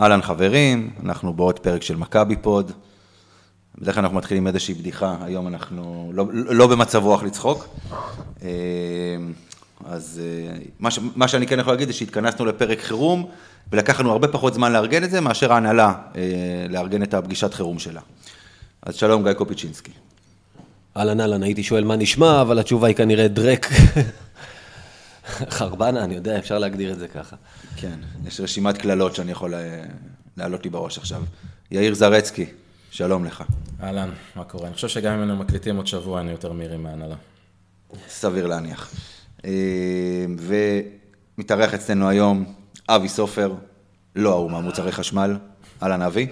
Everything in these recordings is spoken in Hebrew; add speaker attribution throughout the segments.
Speaker 1: אהלן חברים, אנחנו בעוד פרק של מכבי פוד. בדרך כלל אנחנו מתחילים איזושהי בדיחה, היום אנחנו לא, לא במצב רוח לצחוק. אה, אז אה, מה, ש, מה שאני כן יכול להגיד זה שהתכנסנו לפרק חירום, ולקח לנו הרבה פחות זמן לארגן את זה מאשר ההנהלה אה, לארגן את הפגישת חירום שלה. אז שלום גיא קופיצ'ינסקי.
Speaker 2: אהלן אהלן, הייתי שואל מה נשמע, אבל התשובה היא כנראה דרק. חרבנה, אני יודע, אפשר להגדיר את זה ככה.
Speaker 1: כן, יש רשימת קללות שאני יכול אה, להעלות לי בראש עכשיו. יאיר זרצקי, שלום לך.
Speaker 3: אהלן, מה קורה? אני חושב שגם אם היינו מקליטים עוד שבוע, אני יותר מהירים מהנהלה.
Speaker 1: סביר להניח. אה, ומתארח אצלנו היום אבי סופר, לא ההוא מהמוצרי חשמל. אהלן אבי.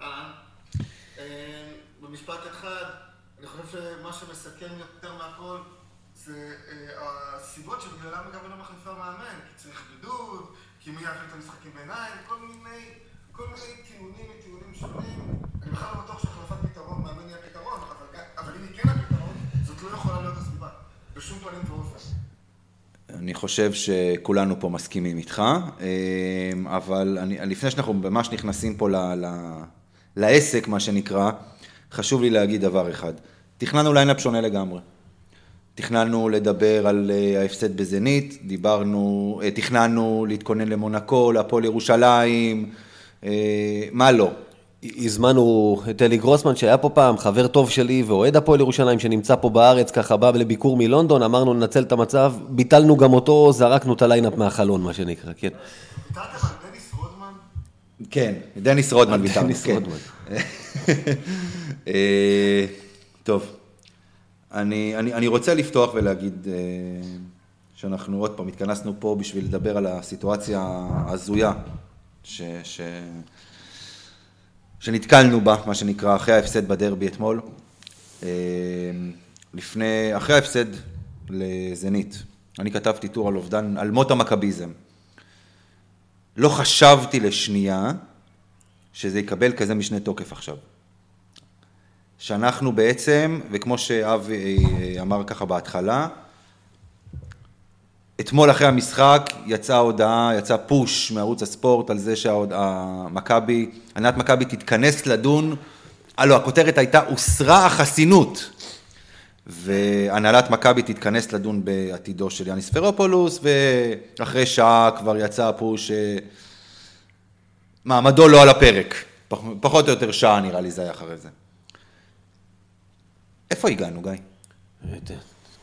Speaker 4: אה, במשפט אחד, אני חושב שמה שמסכם יותר מהכל זה הסיבות שבגללם מכבי לא מחליפה מאמן, כי צריך בידוד, כי מי יעביר את המשחקים בעיניים, כל מיני, כל מיני טיעונים מטיעונים שונים. אני בכלל לא בטוח שהחלפת פתרון מאמן היא הפתרון, אבל, אם היא כן הפתרון, זאת לא יכולה להיות הסיבה. בשום פנים ואופן.
Speaker 1: אני חושב שכולנו פה מסכימים איתך, אה, אבל אני, לפני שאנחנו ממש נכנסים פה ל, ל, לעסק, מה שנקרא, חשוב לי להגיד דבר אחד. תכננו ליינאפ שונה לגמרי. תכננו לדבר על אה, ההפסד בזנית, דיברנו, אה, תכננו להתכונן למונקו, להפועל ירושלים, אה, מה לא.
Speaker 2: הזמנו את אלי גרוסמן שהיה פה פעם, חבר טוב שלי ואוהד הפועל ירושלים שנמצא פה בארץ, ככה בא לביקור מלונדון, אמרנו ננצל את המצב, ביטלנו גם אותו, זרקנו את הליינאפ מהחלון, מה שנקרא, כן.
Speaker 4: דניס רודמן?
Speaker 1: כן, דניס רודמן
Speaker 2: דניס
Speaker 1: כן. טוב, אני, אני, אני רוצה לפתוח ולהגיד אה, שאנחנו עוד פעם התכנסנו פה בשביל לדבר על הסיטואציה ההזויה ש, ש, שנתקלנו בה, מה שנקרא, אחרי ההפסד בדרבי אתמול. אה, לפני, אחרי ההפסד לזנית, אני כתבתי טור על אובדן, על מות המכביזם. לא חשבתי לשנייה שזה יקבל כזה משנה תוקף עכשיו. שאנחנו בעצם, וכמו שאבי אה, אמר ככה בהתחלה, אתמול אחרי המשחק יצאה הודעה, יצא פוש מערוץ הספורט על זה שהמכבי, הנהלת מכבי תתכנס לדון, אה לא, הכותרת הייתה הוסרה החסינות. והנהלת מכבי תתכנס לדון בעתידו של יאניס פרופולוס, ואחרי שעה כבר יצא הפוש מעמדו לא על הפרק. פח, פחות או יותר שעה נראה לי זה היה אחרי זה. איפה הגענו, גיא?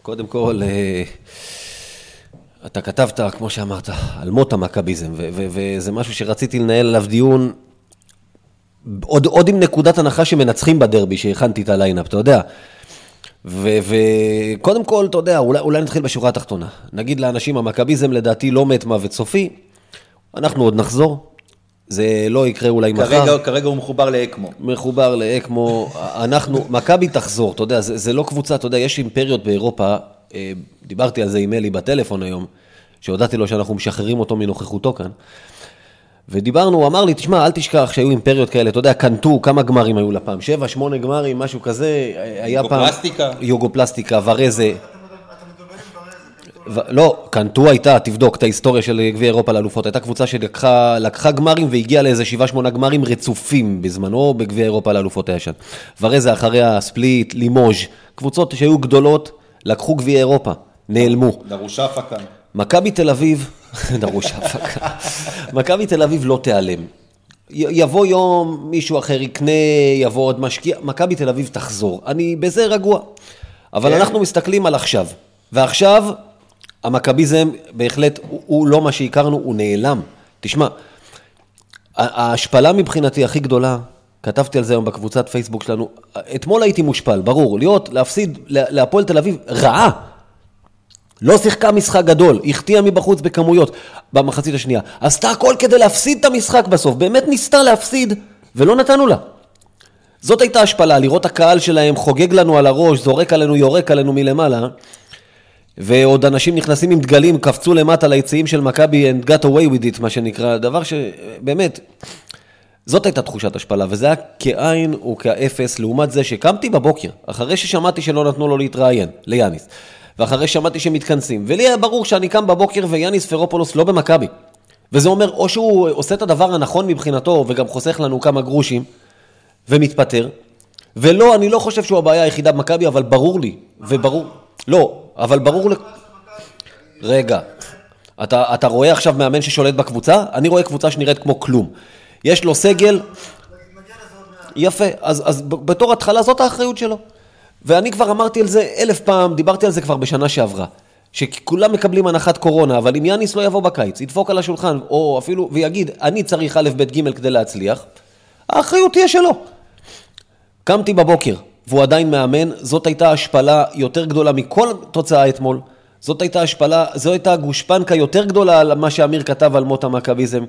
Speaker 2: קודם כל, אה, אתה כתבת, כמו שאמרת, על מות המכביזם, וזה משהו שרציתי לנהל עליו דיון, עוד, עוד עם נקודת הנחה שמנצחים בדרבי, שהכנתי את הליינאפ, אתה יודע. וקודם כל, אתה יודע, אולי, אולי נתחיל בשורה התחתונה. נגיד לאנשים, המכביזם לדעתי לא מת מוות סופי, אנחנו עוד נחזור, זה לא יקרה אולי מחר.
Speaker 1: כרגע, כרגע הוא מחובר לאקמו.
Speaker 2: מחובר לאקמו, אנחנו, מכבי תחזור, אתה יודע, זה, זה לא קבוצה, אתה יודע, יש אימפריות באירופה, אה, דיברתי על זה עם אלי בטלפון היום, שהודעתי לו שאנחנו משחררים אותו מנוכחותו כאן, ודיברנו, הוא אמר לי, תשמע, אל תשכח שהיו אימפריות כאלה, אתה יודע, קנטו, כמה גמרים היו לה פעם? שבע, שמונה גמרים, משהו כזה, היה פעם...
Speaker 1: יוגופלסטיקה?
Speaker 2: יוגופלסטיקה, ורזה.
Speaker 4: אתה מדבר- אתה מדבר עם ברז,
Speaker 2: ו- לא, קנטו הייתה, תבדוק את ההיסטוריה של גביע אירופה לאלופות, הייתה קבוצה שלקחה לקחה גמרים והגיעה לאיזה שבעה שמונה גמרים רצופים בזמנו בגביע אירופה לאלופות הישן. ורזה אחריה, ספליט, לימוז', קבוצות שהיו גדולות, לקחו גביע אירופה, נעלמו.
Speaker 1: דרושה הפקה.
Speaker 2: מכבי תל אביב, דרוש הפקה, מכבי תל אביב לא תיעלם. יבוא יום, מישהו אחר יקנה, יבוא עוד משקיע, מכבי תל אביב תחזור. אני בזה רגוע. אבל
Speaker 1: כן.
Speaker 2: אנחנו מסתכלים על עכשיו. ועכשיו, המכביזם בהחלט, הוא, הוא לא מה שהכרנו, הוא נעלם. תשמע, ההשפלה מבחינתי הכי גדולה, כתבתי על זה היום בקבוצת פייסבוק שלנו, אתמול הייתי מושפל, ברור, להיות, להפסיד לה- להפועל תל אביב רעה. לא שיחקה משחק גדול, החטיאה מבחוץ בכמויות במחצית השנייה. עשתה הכל כדי להפסיד את המשחק בסוף, באמת ניסתה להפסיד, ולא נתנו לה. זאת הייתה השפלה, לראות הקהל שלהם חוגג לנו על הראש, זורק עלינו, יורק עלינו מלמעלה, ועוד אנשים נכנסים עם דגלים, קפצו למטה ליציעים של מכבי and got away with it, מה שנקרא, דבר שבאמת, זאת הייתה תחושת השפלה, וזה היה כאין וכאפס, לעומת זה שקמתי בבוקר, אחרי ששמעתי שלא נתנו לו להתראיין, ליאניס, ואחרי ששמעתי שהם מתכנסים, ולי היה ברור שאני קם בבוקר ויאניס פרופולוס לא במכבי. וזה אומר, או שהוא עושה את הדבר הנכון מבחינתו, וגם חוסך לנו כמה גרושים, ומתפטר, ולא, אני לא חושב שהוא הבעיה היחידה במכבי, אבל ברור לי, וברור, לא, אבל ברור ל... רגע, אתה, אתה רואה עכשיו מאמן ששולט בקבוצה? אני רואה קבוצה שנראית כמו כלום. יש לו סגל. יפה, אז, אז בתור התחלה זאת האחריות שלו. ואני כבר אמרתי על זה אלף פעם, דיברתי על זה כבר בשנה שעברה. שכולם מקבלים הנחת קורונה, אבל אם יאניס לא יבוא בקיץ, ידפוק על השולחן, או אפילו, ויגיד, אני צריך א', ב', ג' כדי להצליח, האחריות תהיה שלו. קמתי בבוקר, והוא עדיין מאמן, זאת הייתה השפלה יותר גדולה מכל תוצאה אתמול. זאת הייתה השפלה, זו הייתה גושפנקה יותר גדולה על מה שאמיר כתב על מות המכביזם.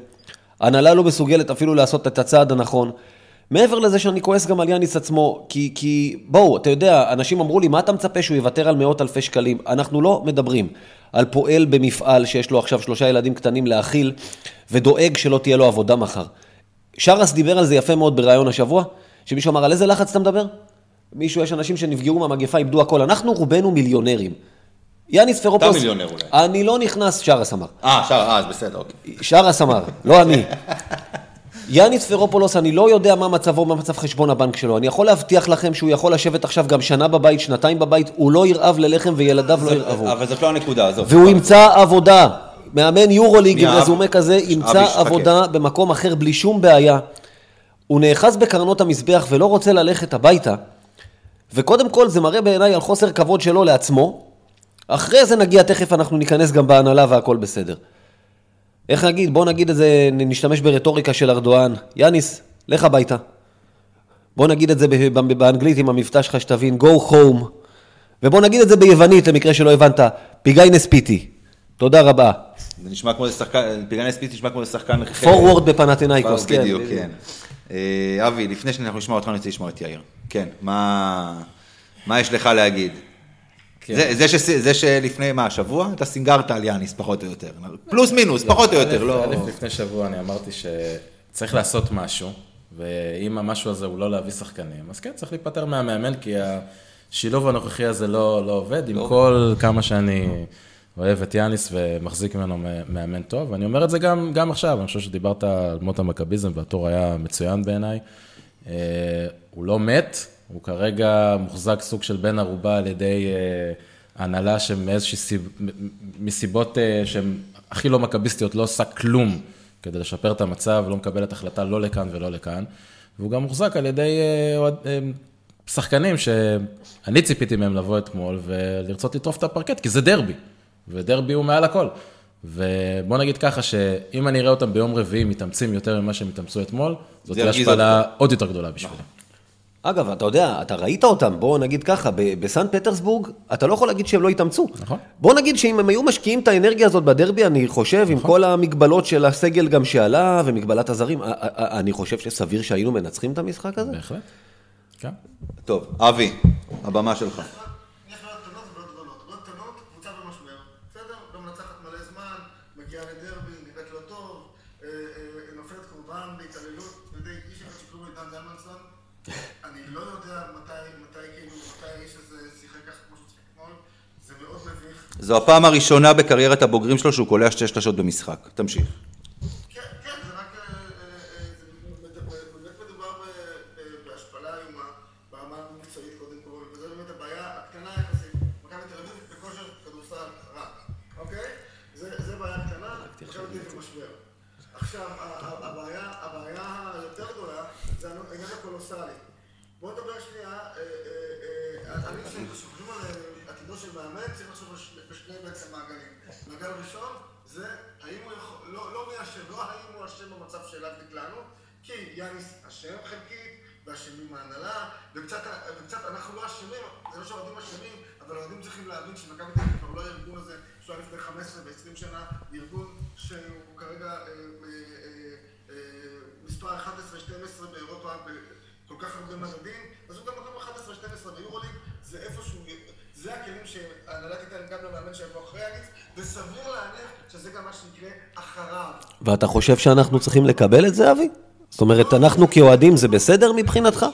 Speaker 2: ההנהלה לא מסוגלת אפילו לעשות את הצעד הנכון. מעבר לזה שאני כועס גם על יאניס עצמו, כי, כי בואו, אתה יודע, אנשים אמרו לי, מה אתה מצפה שהוא יוותר על מאות אלפי שקלים? אנחנו לא מדברים על פועל במפעל שיש לו עכשיו שלושה ילדים קטנים להאכיל, ודואג שלא תהיה לו עבודה מחר. שרס דיבר על זה יפה מאוד בריאיון השבוע, שמישהו אמר, על איזה לחץ אתה מדבר? מישהו, יש אנשים שנפגעו מהמגפה, איבדו הכל. אנחנו רובנו מיליונרים. יאניס פרופוס...
Speaker 1: אתה מיליונר אולי.
Speaker 2: אני לא נכנס, שרס אמר.
Speaker 1: אה, שר, אה, אז בסדר, אוקיי.
Speaker 2: שרס אמר, לא אני. יאניס פרופולוס, אני לא יודע מה מצבו, מה מצב חשבון הבנק שלו. אני יכול להבטיח לכם שהוא יכול לשבת עכשיו גם שנה בבית, שנתיים בבית, הוא לא ירעב ללחם וילדיו לא ירעבו.
Speaker 1: אבל זאת לא הנקודה, עזוב.
Speaker 2: והוא ימצא עבודה. מאמן יורוליג עם רזומה כזה, ימצא. עבודה במקום אחר בלי שום בעיה. הוא נאחז בקרנות המזבח ולא רוצה ללכת הביתה. וקודם כל זה מראה בעיניי על חוסר כבוד שלו לעצמו. אחרי זה נגיע, תכף אנחנו ניכנס גם בהנהלה והכל בסדר. איך נגיד, בוא נגיד את זה, נשתמש ברטוריקה של ארדואן. יאניס, לך הביתה. בוא נגיד את זה באנגלית עם המבטא שלך שתבין, go home. ובוא נגיד את זה ביוונית, למקרה שלא הבנת, πήγαινε σπίτι. תודה רבה.
Speaker 1: זה נשמע כמו איזה שחקן, πήγαινε σπίτι נשמע כמו איזה שחקן...
Speaker 2: פורוורד בפנתינייקוס, כן.
Speaker 1: בדיוק, כן. אה, אבי, לפני שאנחנו נשמע אותך, אני רוצה לשמוע את יאיר. כן, מה מה יש לך להגיד?
Speaker 3: כן.
Speaker 1: זה- זה שס- זה שלפני, מה, שבוע? אתה סינגרת על יאניס, פחות או יותר. פלוס מינוס, פחות או יותר,
Speaker 3: א',
Speaker 1: לא...
Speaker 3: א', לפני שבוע אני אמרתי שצריך לעשות משהו, ואם המשהו הזה הוא לא להביא שחקנים, אז כן, צריך להיפטר מהמאמן, כי השילוב הנוכחי הזה לא, לא עובד, עם כל כמה שאני אוהב את יאניס ומחזיק ממנו מאמן טוב, ואני אומר את זה גם, גם עכשיו, אני חושב שדיברת על מות המכביזם, והתור היה מצוין בעיניי. אה, הוא לא מת, הוא כרגע מוחזק סוג של בן ערובה על ידי אה, הנהלה שמאיזושהי סיב... מסיבות אה, שהן הכי לא מכביסטיות, לא עושה כלום כדי לשפר את המצב, לא מקבלת החלטה לא לכאן ולא לכאן. והוא גם מוחזק על ידי אה, אה, שחקנים שאני ציפיתי מהם לבוא אתמול ולרצות לטרוף את הפרקט, כי זה דרבי, ודרבי הוא מעל הכל. ובוא נגיד ככה, שאם אני אראה אותם ביום רביעי מתאמצים יותר ממה שהם התאמצו אתמול, זאת תהיה השפלה עוד יותר גדולה בשבילי.
Speaker 2: אגב, אתה יודע, אתה ראית אותם, בוא נגיד ככה, בסן פטרסבורג, אתה לא יכול להגיד שהם לא התאמצו.
Speaker 3: נכון.
Speaker 2: בוא נגיד שאם הם היו משקיעים את האנרגיה הזאת בדרבי, אני חושב, עם כל המגבלות של הסגל גם שעלה, ומגבלת הזרים, אני חושב שסביר שהיינו מנצחים את המשחק הזה.
Speaker 3: בהחלט. כן.
Speaker 1: טוב, אבי, הבמה שלך.
Speaker 4: אביב במשבר. עכשיו, ה- ה- הבעיה הבעיה היותר גדולה זה העניין הקולוסלי. בואו נדבר שנייה, אה, אה, אה, אני חושב שחושבים על עתידו של מאמן, צריך לחשוב בשני בעצם מעגלים. מעגל ראשון זה האם הוא יכול, לא, לא מי אשם, לא האם הוא אשם במצב שאליו נקלענו, כי יאניס אשם חלקית, ואשמים ההנהלה, וקצת, אנחנו לא אשמים, זה לא שהאוהדים אשמים, אבל האוהדים צריכים להבין שמכבי תל אביב כבר לא הארגון הזה שהיה לפני 15 ו-20 שנה, ארגון שהוא כרגע אה, אה, אה, מספר 11-12 באירופה בכל כך הרבה מדדים, אז הוא גם מקום 11-12 ביורוליג, זה איפשהו, זה הכלים שההנהלה תיתן גם למאמן שיבוא אחרי יאניס, וסביר להניח שזה גם מה שיקרה אחריו.
Speaker 2: ואתה חושב שאנחנו צריכים לקבל את זה, אבי? זאת אומרת, אנחנו כאוהדים זה בסדר מבחינתך?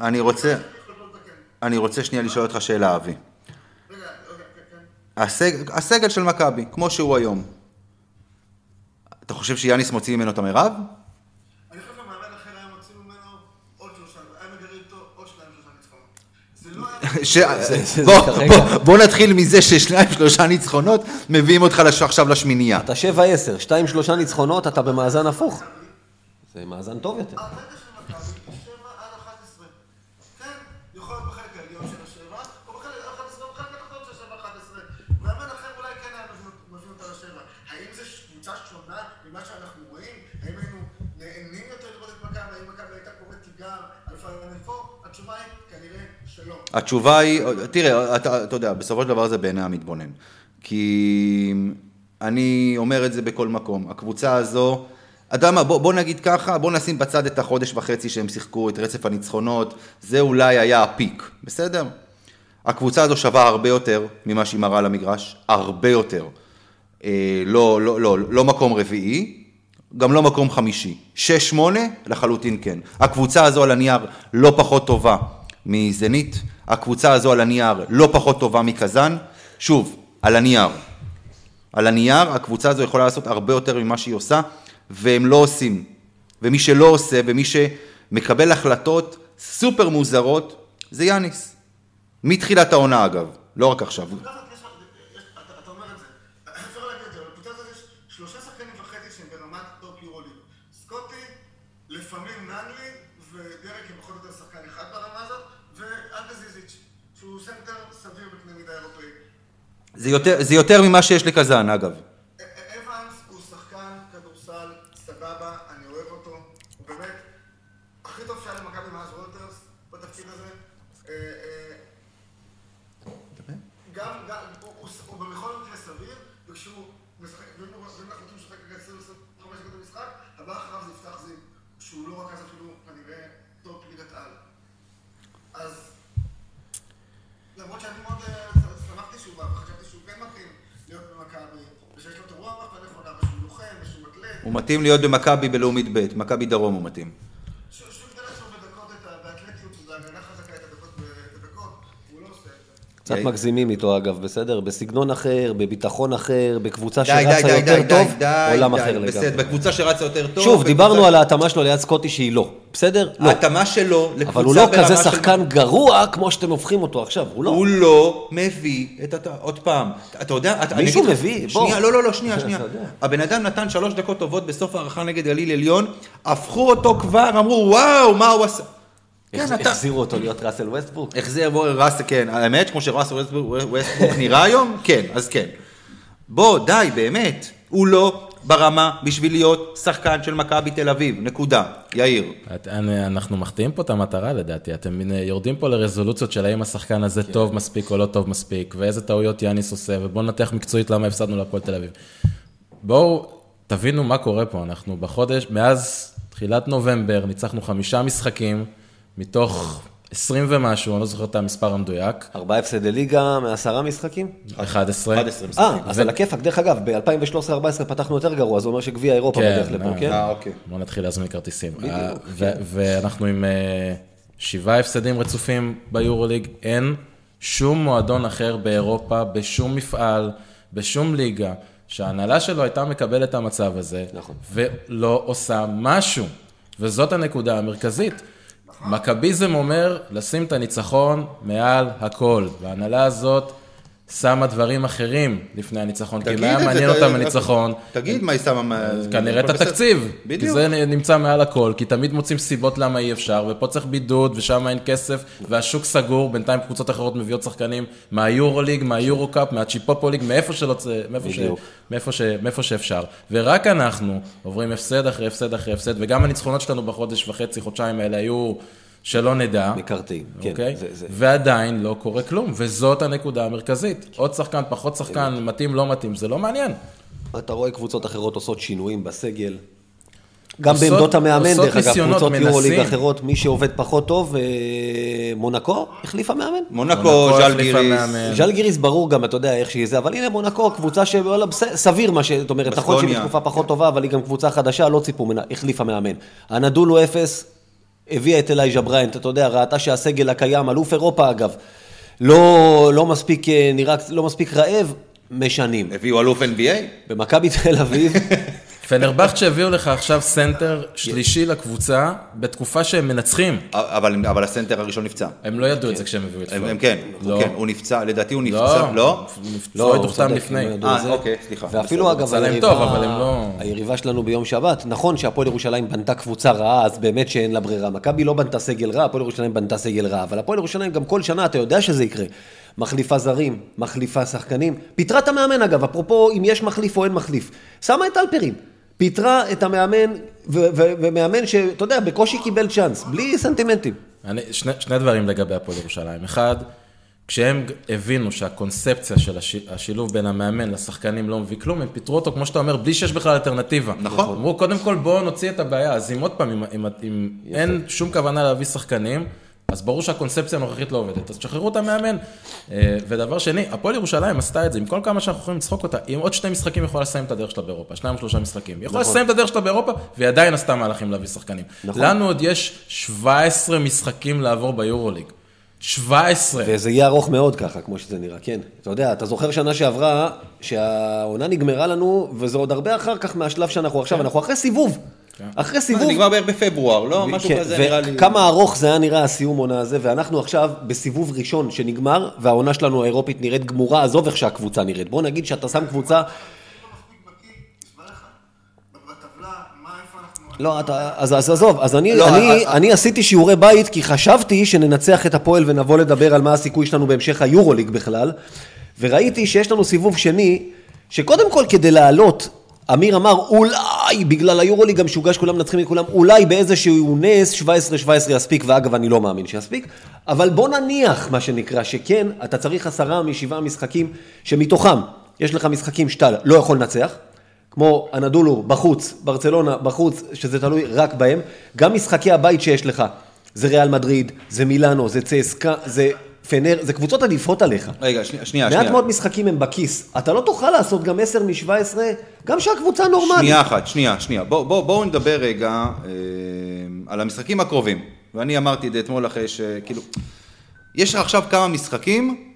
Speaker 4: אני
Speaker 1: רוצה-. אני רוצה שנייה לשאול אותך שאלה, אבי.
Speaker 4: רגע, רגע.
Speaker 1: הסג, הסגל של מכבי, כמו שהוא היום, אתה חושב שיאניס מוציא ממנו את המרב?
Speaker 4: אני חושב שמאמן אחר היה מוציא ממנו עוד שלושה, היה מגרד איתו עוד שניים שלושה ניצחונות. זה לא היה...
Speaker 1: ש...
Speaker 2: זה- זה
Speaker 1: בוא,
Speaker 2: כרגע.
Speaker 1: בוא, בוא נתחיל מזה ששניים שלושה ניצחונות מביאים אותך לש... עכשיו לשמינייה.
Speaker 2: אתה 7-10, 2-3 ניצחונות, אתה במאזן הפוך. זה מאזן טוב יותר.
Speaker 4: הרגע של מכבי היא שבע עד 11. כן, יכול להיות בחלק העליון של השבע, או בחלק ה-11, או בחלק התחתון של שבע 11. מאמן אחר אולי כן היה מביא- מביא אותה לשבע. האם זו קבוצה שונה ממה שאנחנו רואים? האם היינו נהנים יותר לראות את מכבי? האם מכבי הייתה קוראת תיגר על פיינל פור? התשובה היא כנראה שלא.
Speaker 1: התשובה היא, תראה, אתה, אתה יודע, בסופו של דבר זה בעיני המתבונן. כי אני אומר את זה בכל מקום. הקבוצה הזו, אתה יודע מה, בוא, בוא נגיד ככה, בוא נשים בצד את החודש וחצי שהם שיחקו, את רצף הניצחונות, זה אולי היה הפיק, בסדר? הקבוצה הזו שווה הרבה יותר ממה שהיא מראה למגרש, הרבה יותר. אה, לא, לא, לא, לא מקום רביעי, גם לא מקום חמישי. שש, שמונה, לחלוטין כן. הקבוצה הזו על הנייר לא פחות טובה מזנית, הקבוצה הזו על הנייר לא פחות טובה מקזאן. שוב, על הנייר. על הנייר, הקבוצה הזו יכולה לעשות הרבה יותר ממה שהיא עושה, והם לא עושים. ומי שלא עושה, ומי שמקבל החלטות סופר מוזרות, זה יאניס. מתחילת העונה אגב, לא רק עכשיו.
Speaker 4: בקבוצה הזאת יש לך, יש- אתה אתה אומר את זה, אפשר להגיד את זה, אבל בקבוצה הזאת יש שלושה שחקנים וחצי שהם ברמת טופ יורוליג. סקוטי, לפעמים נאנלי, ודרק הם פחות או יותר שחקן אחד ברמה הזאת, ואנטה ז'יז'יץ', שהוא סנטר סביר בקנה מידה אירופאי.
Speaker 1: זה יותר, ממה שיש לקזאן אגב.
Speaker 4: א- א- אבנס הוא שחקן כדורסל, סבבה, אני אוהב אותו, הוא באמת הכי טוב שהיה למכבי מאז רויטרס בתפקיד הזה. אה, אה, גם, גם, הוא- הוא ס- הוא בכל מקרה סביר, וכשהוא משחק, ואם הוא- ואם אנחנו רוצים לשחק רגע 20-25 דקות במשחק, הבא אחריו זה יפתח זיו, שהוא לא רכז אפילו כנראה top ליגת על. אז למרות שאני מאוד אה, שמחתי שהוא בא, וחשבתי שהוא כן מתאים להיות במכבי, ושיש לו את הרוח הנכונה, ושהוא לוחם, ושהוא אתלט,
Speaker 1: הוא מתאים להיות במכבי בלאומית ב', מכבי דרום הוא מתאים.
Speaker 4: לא.
Speaker 2: קצת מגזימים איתו אגב, בסדר? בסגנון אחר, בביטחון אחר, בקבוצה שרצה יותר טוב, עולם אחר
Speaker 1: בסדר,
Speaker 2: לגמרי.
Speaker 1: בקבוצה שרצה יותר טוב.
Speaker 2: שוב, דיברנו על ההתאמה שלו ליד סקוטי שהיא לא, בסדר? לא.
Speaker 1: ההתאמה שלו לקבוצה
Speaker 2: אבל הוא לא
Speaker 1: ברמה
Speaker 2: כזה
Speaker 1: של-
Speaker 2: שחקן גרוע כמו שאתם הופכים אותו עכשיו, הוא לא.
Speaker 1: הוא לא מביא את הת... עוד פעם, אתה יודע,
Speaker 2: מישהו מביא, בוא.
Speaker 1: שנייה, לא, לא, לא, שנייה, שנייה. הבן אדם נתן שלוש דקות טובות בסוף הערכה נגד גליל עליון, הפכו אותו כבר, אמרו, וואו, מה הוא עשה? כן, אתה...
Speaker 2: החזירו אותו להיות ראסל.
Speaker 1: איך זה יבוא ראסל, כן, האמת, כמו שראסל ווסטברוק נראה היום, כן, אז כן. בוא, די, באמת, הוא לא ברמה בשביל להיות שחקן של מכבי תל אביב, נקודה. יאיר.
Speaker 3: את- אני- אנחנו מחטיאים פה את המטרה לדעתי, אתם יורדים פה לרזולוציות של האם השחקן הזה טוב מספיק או לא טוב מספיק, ואיזה טעויות יאניס עושה, ובואו ננתח מקצועית למה הפסדנו להפועל תל אביב. בואו, תבינו מה קורה פה, אנחנו בחודש, מאז תחילת נובמבר ניצחנו חמישה משחקים, מתוך 20 ומשהו, אני לא זוכר את המספר המדויק,
Speaker 2: ארבעה הפסדי ליגה מעשרה משחקים?
Speaker 3: 11.
Speaker 1: 11 משחקים.
Speaker 2: אה, אז על הכיפאק, דרך אגב, ב-2013-2014 פתחנו יותר גרוע, זה אומר שגביע אירופה
Speaker 3: כן,
Speaker 2: בדרך לפה,
Speaker 3: אה,
Speaker 2: כן?
Speaker 1: אה, אוקיי.
Speaker 3: בואו נתחיל להזמין כרטיסים.
Speaker 2: בדיוק,
Speaker 3: אה,
Speaker 2: כן.
Speaker 3: ואנחנו עם אה, שבעה הפסדים רצופים ביורוליג, אין שום מועדון אחר באירופה, בשום מפעל, בשום ליגה, שההנהלה שלו הייתה מקבלת את המצב הזה,
Speaker 2: נכון.
Speaker 3: ולא עושה משהו. וזאת הנקודה המרכזית. מכביזם אומר לשים את הניצחון מעל הכל, וההנהלה הזאת שמה דברים אחרים לפני הניצחון, כי אם היה מעניין אותם הניצחון,
Speaker 1: תגיד מה היא שמה... מה-
Speaker 3: כנראה את. התקציב. כי
Speaker 1: בדיוק.
Speaker 3: זה נמצא מעל הכל, כי תמיד מוצאים סיבות למה אי אפשר, ופה צריך בידוד, ושם אין כסף, והשוק סגור, בינתיים קבוצות אחרות מביאות שחקנים מהיורוליג, מהיורו-קאפ, מהצ'יפופוליג, מאיפה שלא. מאיפה, ש... מאיפה שאפשר. ורק אנחנו עוברים הפסד אחרי הפסד אחרי הפסד, וגם הניצחונות שלנו בחודש וחצי, חודשיים האלה היו שלא נדע.
Speaker 2: מקרטעים, כן,
Speaker 3: אוקיי?
Speaker 2: זה- זה-
Speaker 3: ועדיין לא קורה כלום, וזאת הנקודה המרכזית. עוד שחקן, פחות שחקן, מתאים, לא מתאים, זה לא מעניין.
Speaker 2: אתה רואה קבוצות אחרות עושות שינויים בסגל. גם
Speaker 3: עושות-
Speaker 2: בעמדות המאמן, דרך אגב, קבוצות יורוליג. אחרות, מי שעובד פחות טוב, אה, מונקו החליפה מאמן.
Speaker 1: מונקו,
Speaker 3: מונקו
Speaker 1: ז'אל גיריס.
Speaker 3: מאמן.
Speaker 2: ז'לגיריס ברור גם, אתה יודע איך שהיא זה, אבל הנה מונקו, קבוצה שוואלה, סביר מה שאת אומרת, נכון שהיא. בתקופה פחות טובה, אבל היא גם קבוצה חדשה, לא ציפו ממנה, החליפה מאמן. אנאדולו אפס, הביאה את אלייז'ה בריינט, אתה יודע, ראתה שהסגל הקיים, אלוף אירופה אגב, לא, לא מספיק, אה, נראה, לא מספיק רעב, משנים.
Speaker 1: הביאו אלוף NBA?
Speaker 2: במכבי תל אביב,
Speaker 3: פנרבכט שהביאו לך עכשיו סנטר שלישי לקבוצה, בתקופה שהם מנצחים.
Speaker 1: אבל, אבל הסנטר הראשון נפצע.
Speaker 3: הם לא ידעו את זה כשהם הביאו את פלוט.
Speaker 1: הם כן,
Speaker 3: לא.
Speaker 1: הוא כן, הוא נפצע, לדעתי הוא נפצע,
Speaker 3: לא,
Speaker 1: לא?
Speaker 3: פלויד
Speaker 2: הוא
Speaker 3: הוחתם
Speaker 2: צודק,
Speaker 3: לפני.
Speaker 1: אה, אוקיי, סליחה.
Speaker 2: ואפילו. אגב, היריבה,
Speaker 3: טוב, אבל הם לא-
Speaker 2: היריבה שלנו ביום שבת, נכון שהפועל ירושלים בנתה קבוצה רעה, אז באמת שאין לה ברירה. מכבי לא בנתה סגל רע, הפועל ירושלים בנתה סגל רע, אבל הפועל ירושלים גם כל שנה, אתה יודע שזה יקרה. מחליפה זרים, מחליפה שחקנים. פיטרה את המאמן אגב, אפרופו אם יש מחליף או אין מחליף. שמה את אלפרין. פיטרה את המאמן, ומאמן שאתה יודע, בקושי קיבל צ'אנס, בלי סנטימנטים.
Speaker 3: אני, שני, שני דברים לגבי הפועל ירושלים. אחד, כשהם הבינו שהקונספציה של הש, השילוב בין המאמן לשחקנים לא מביא כלום, הם פיטרו אותו, כמו שאתה אומר, בלי שיש בכלל אלטרנטיבה.
Speaker 1: נכון.
Speaker 3: אמרו, קודם כל בואו נוציא את הבעיה. אז אם עוד פעם, אם, אם, אם אין שום כוונה להביא שחקנים, אז ברור שהקונספציה הנוכחית לא עובדת. אז תשחררו את המאמן. אה, ודבר שני, הפועל ירושלים עשתה את זה, עם כל כמה שאנחנו יכולים לצחוק אותה, עם עוד שני משחקים יכולה לסיים את הדרך שלה באירופה, שניים או שלושה משחקים. היא יכולה לסיים את הדרך שלה באירופה, והיא עדיין עשתה מהלכים להביא שחקנים. לנו עוד יש 17 משחקים לעבור ביורוליג. 17.
Speaker 2: וזה יהיה ארוך מאוד ככה, כמו שזה נראה, כן. אתה יודע, אתה זוכר שנה שעברה, שהעונה נגמרה לנו, וזה עוד הרבה אחר כך מהשלב שאנחנו עכשיו, אנחנו אחרי סיבוב. אחרי
Speaker 1: מה,
Speaker 2: סיבוב.
Speaker 1: זה נגמר בערך בפברואר, לא? משהו
Speaker 2: כן,
Speaker 1: כזה נראה לי.
Speaker 2: וכמה ארוך זה היה נראה הסיום עונה הזה, ואנחנו עכשיו בסיבוב ראשון שנגמר, והעונה שלנו האירופית נראית גמורה, עזוב איך שהקבוצה נראית. בוא נגיד שאתה שם קבוצה,
Speaker 4: לא.
Speaker 2: לא, אתה, אז, אז עזוב, אז אני,
Speaker 1: לא,
Speaker 2: אני,
Speaker 1: אה,
Speaker 2: אני עשיתי שיעורי בית כי חשבתי שננצח את הפועל ונבוא לדבר על מה הסיכוי שלנו בהמשך היורוליג בכלל, וראיתי שיש לנו סיבוב שני, שקודם כל כדי לעלות, אמיר אמר אולי בגלל היורוליג המשוגע שכולם מנצחים מכולם, אולי באיזשהו נס 17-17 יספיק, ואגב אני לא מאמין שיספיק, אבל בוא נניח מה שנקרא, שכן, אתה צריך עשרה משבעה משחקים שמתוכם יש לך משחקים שאתה לא יכול לנצח, כמו אנדולו בחוץ, ברצלונה בחוץ, שזה תלוי רק בהם. גם משחקי הבית שיש לך, זה ריאל מדריד, זה מילאנו, זה צסקה, זה פנר, זה קבוצות עדיפות עליך.
Speaker 1: רגע, שנייה, שנייה.
Speaker 2: מעט
Speaker 1: שנייה.
Speaker 2: מאוד משחקים הם בכיס. אתה לא תוכל לעשות גם 10 מ-17, גם שהקבוצה נורמלית.
Speaker 1: שנייה אחת, שנייה, שנייה. בואו בוא, בואו נדבר רגע אה, על המשחקים הקרובים. ואני אמרתי את זה אתמול אחרי ש... כאילו, יש לך עכשיו כמה משחקים,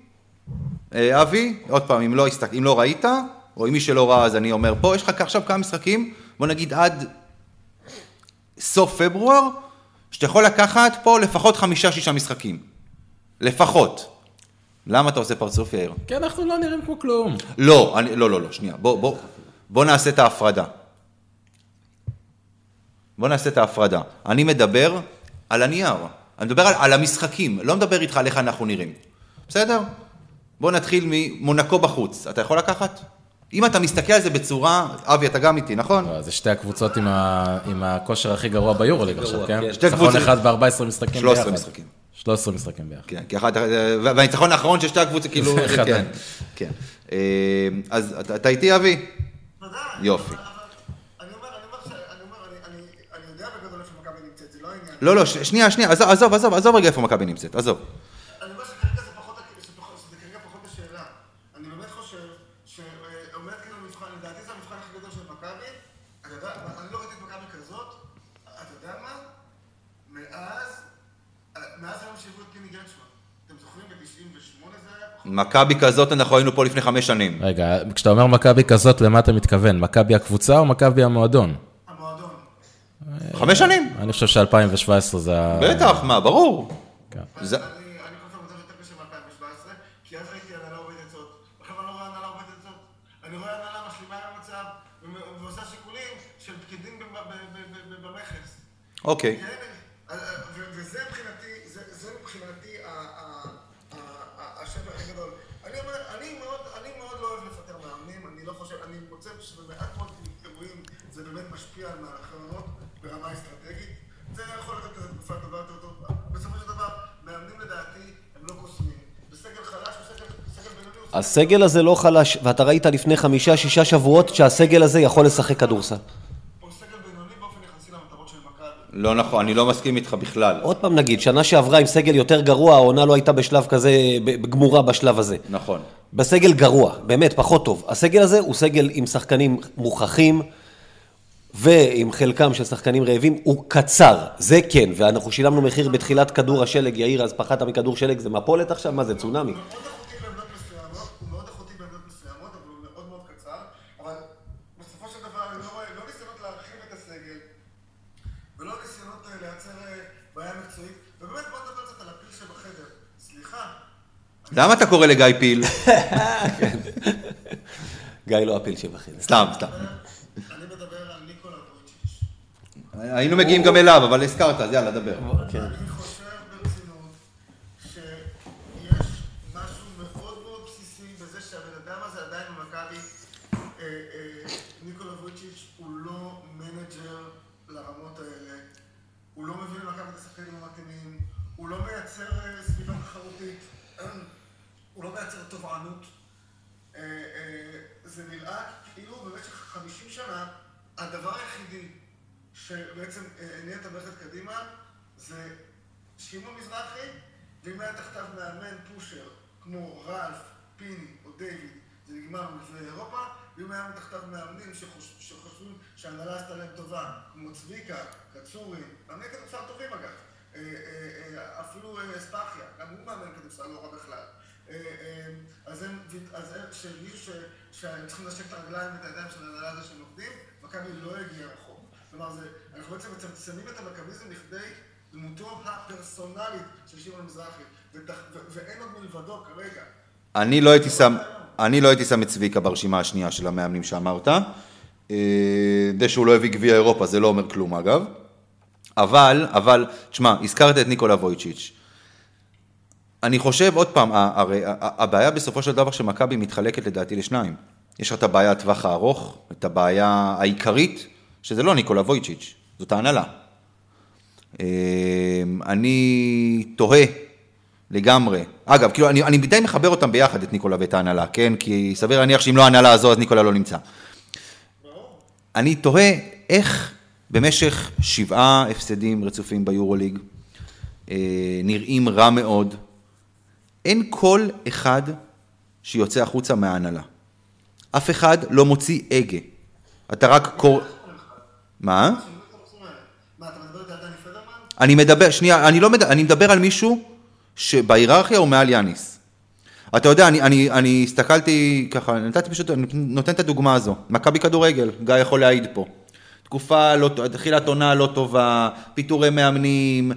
Speaker 1: אה, אבי, עוד פעם, אם לא, הסתק... אם לא ראית, או אם מי שלא ראה אז אני אומר פה, יש לך עכשיו כמה משחקים, בוא נגיד עד סוף פברואר, שאתה יכול לקחת פה לפחות חמישה-שישה משחקים. לפחות. למה אתה עושה פרצוף יאיר?
Speaker 3: כי אנחנו לא נראים כמו כלום.
Speaker 1: לא, אני, לא, לא, לא, שנייה. בוא, בוא, בוא נעשה את ההפרדה. בוא נעשה את ההפרדה. אני מדבר על הנייר. אני מדבר על, על המשחקים, לא מדבר איתך על איך אנחנו נראים. בסדר? בוא נתחיל ממונקו בחוץ. אתה יכול לקחת? אם אתה מסתכל על זה בצורה, אבי, אתה גם איתי, נכון?
Speaker 3: לא, זה שתי הקבוצות עם, ה... עם הכושר הכי גרוע ביורוליג עכשיו, כן?
Speaker 1: שתי
Speaker 3: ניצחון
Speaker 1: קבוצות-
Speaker 3: אחד ב-14 משחקים
Speaker 1: 13
Speaker 3: ביחד.
Speaker 1: משחקים.
Speaker 3: 13 משחקים ביחד.
Speaker 1: כן, כי אחת, והניצחון האחרון של שתי הקבוצות, כאילו, כן. כן. אה, אז אתה, אתה איתי, אבי?
Speaker 4: ודאי.
Speaker 1: יופי.
Speaker 4: אני אומר, אני אומר, אני אומר, אני- אני- אני יודע בגדול איפה מכבי נמצאת, זה לא העניין.
Speaker 1: לא, לא, שנייה, שנייה, עזוב, עזוב, עזוב רגע איפה מכבי נמצאת, עזוב.
Speaker 4: אני אומר שכרגע זה פחות, שפחות- שזה כרגע פחות השאלה. אני באמת חושב שעומד כאילו מבחן, לדעתי זה המבחן הכי גדול של מכבי. אתה יודע, אני לא ראיתי את מכבי כזאת, אתה יודע מה? מאז, מאז היום שהביאו את פיני גרשמן. אתם זוכרים ב-98 זה היה?
Speaker 1: מכבי כזאת, אנחנו היינו פה לפני חמש שנים.
Speaker 3: רגע, כשאתה אומר מכבי כזאת, למה אתה מתכוון? מכבי הקבוצה או מכבי המועדון?
Speaker 4: המועדון.
Speaker 1: חמש שנים?
Speaker 3: אני חושב ש-2017 זה ה...
Speaker 1: בטח, מה, ברור.
Speaker 3: כן.
Speaker 1: זה-
Speaker 4: אני אני חושב שזה יותר קשה מ-2017, כי אז ראיתי הנהלה עובדת זאת. עכשיו אני לא רואה הנהלה עובדת זאת. אני רואה הנהלה משלימה עם המצב ו- ועושה שיקולים של פקידים ב- ב- ב- ב- ב- במכס.
Speaker 1: אוקיי.
Speaker 4: כן, אה, ו- וזה מבחינתי, זה- זה מבחינתי ה- ה- ה- ה- השבר הכי גדול. אני אומר, אני מאוד, אני מאוד לא אוהב לפטר מאמנים, אני לא חושב, אני מוצא שבמעט מאוד אירועים זה באמת משפיע על מהלכי עונות ברמה אסטרטגית. זה יכול לתת לזה תקופה טובה יותר טוב.
Speaker 2: הסגל הזה לא חלש, ואתה ראית לפני חמישה, שישה שבועות שהסגל הזה יכול לשחק כדורסל.
Speaker 4: הוא סגל בינוני באופן יחסי למטרות של מכבי.
Speaker 1: לא נכון, אני לא מסכים איתך בכלל.
Speaker 2: עוד פעם נגיד, שנה שעברה עם סגל יותר גרוע, העונה לא הייתה בשלב כזה, גמורה בשלב הזה.
Speaker 1: נכון.
Speaker 2: בסגל גרוע, באמת, פחות טוב. הסגל הזה הוא סגל עם שחקנים מוכחים, ועם חלקם של שחקנים רעבים, הוא קצר, זה כן, ואנחנו שילמנו מחיר בתחילת כדור השלג, יאיר, אז פחדת מכדור שלג, זה מפולת עכשיו? מה זה, צונאמי?
Speaker 4: מאוד איכותי בעמדות מסוימות, הוא מאוד איכותי בעמדות מסוימות, אבל הוא מאוד מאוד קצר. אבל בסופו של דבר, אני לא רואה, לא ניסיונות להרחיב את הסגל, ולא ניסיונות אה, לייצר אה, בעיה מקצועית. ובאמת, בוא נדבר קצת על הפיל שבחדר. סליחה,
Speaker 1: למה אתה קורא לגיא פיל?
Speaker 2: גיא לא הפיל שבחדר.
Speaker 1: סתם, סתם.
Speaker 4: אני מדבר על ניקולה וויצ'יץ'.
Speaker 1: היינו מגיעים גם אליו, אבל הזכרת, אז יאללה, דבר.
Speaker 2: כן.
Speaker 4: אני חושב ברצינות שיש משהו מאוד מאוד בסיסי בזה שהבן אדם הזה עדיין במכבי, אה, אה, ניקולה וויצ'יץ' הוא לא מנג'ר לרמות האלה, הוא לא מביא למכבי את השחקנים המתאימים, הוא לא מייצר אה, סביבה תחרותית, הוא לא מייצר תובענות. אה, אה, זה נראה כאילו במשך 50 שנה הדבר היחידי שבעצם אה, הניע את המערכת קדימה זה שמעון מזרחי, ואם היה תחתיו מאמן פושר כמו רלף, פיני או דיוויד, זה נגמר במפעלי אירופה, ואם היה מתחתיו מאמנים שחוש, שחושבים שההנהלה עשתה להם טובה, כמו צביקה, קצורי, מאמני כדורסל טובים אגב, אפילו אה, ספחיה, גם הוא מאמן כדורסל לא רע בכלל. אה, אה, אז הם, אז ש- שהם צריכים לשק את הרגליים ואת הידיים של ההנהלה הזו שהם עובדים, מכבי לא הגיעה רחוק. כלומר, אנחנו בעצם מצמצמים את המכביזם לכדי דמותו הפרסונלית של שמעון מזרחי, ואין עוד מלבדו כרגע.
Speaker 1: אני לא הייתי שם, אני לא הייתי שם את צביקה ברשימה השנייה של המאמנים שאמרת. אה, זה שהוא לא הביא גביע אירופה, זה לא אומר כלום אגב. אבל, אבל, תשמע, הזכרת את ניקולה וויצ'יץ'. אני חושב, עוד פעם, הרי הבעיה בסופו של דבר שמכבי מתחלקת לדעתי לשניים. יש לך את הבעיה הטווח הארוך, את הבעיה העיקרית, שזה לא ניקולה וויצ'יץ', זאת ההנהלה. אה, אני תוהה לגמרי. אגב, כאילו, אני, אני די מחבר אותם ביחד, את ניקולה ואת ההנהלה, כן? כי סביר להניח שאם לא ההנהלה הזו, אז ניקולה לא נמצא. אני תוהה איך במשך שבעה הפסדים רצופים ביורוליג, אה, נראים רע מאוד, אין קול אחד שיוצא החוצה מההנהלה. אף אחד לא מוציא הגה. אתה רק קור... מה? אני מדבר, שנייה, אני לא מדבר, אני מדבר על מישהו שבהיררכיה הוא מעל יאניס. אתה יודע, אני, אני, אני הסתכלתי ככה, נתתי פשוט, אני נותן את הדוגמה הזו. מכבי כדורגל, גיא יכול להעיד פה. תקופה לא, תחילת עונה לא טובה, פיטורי מאמנים,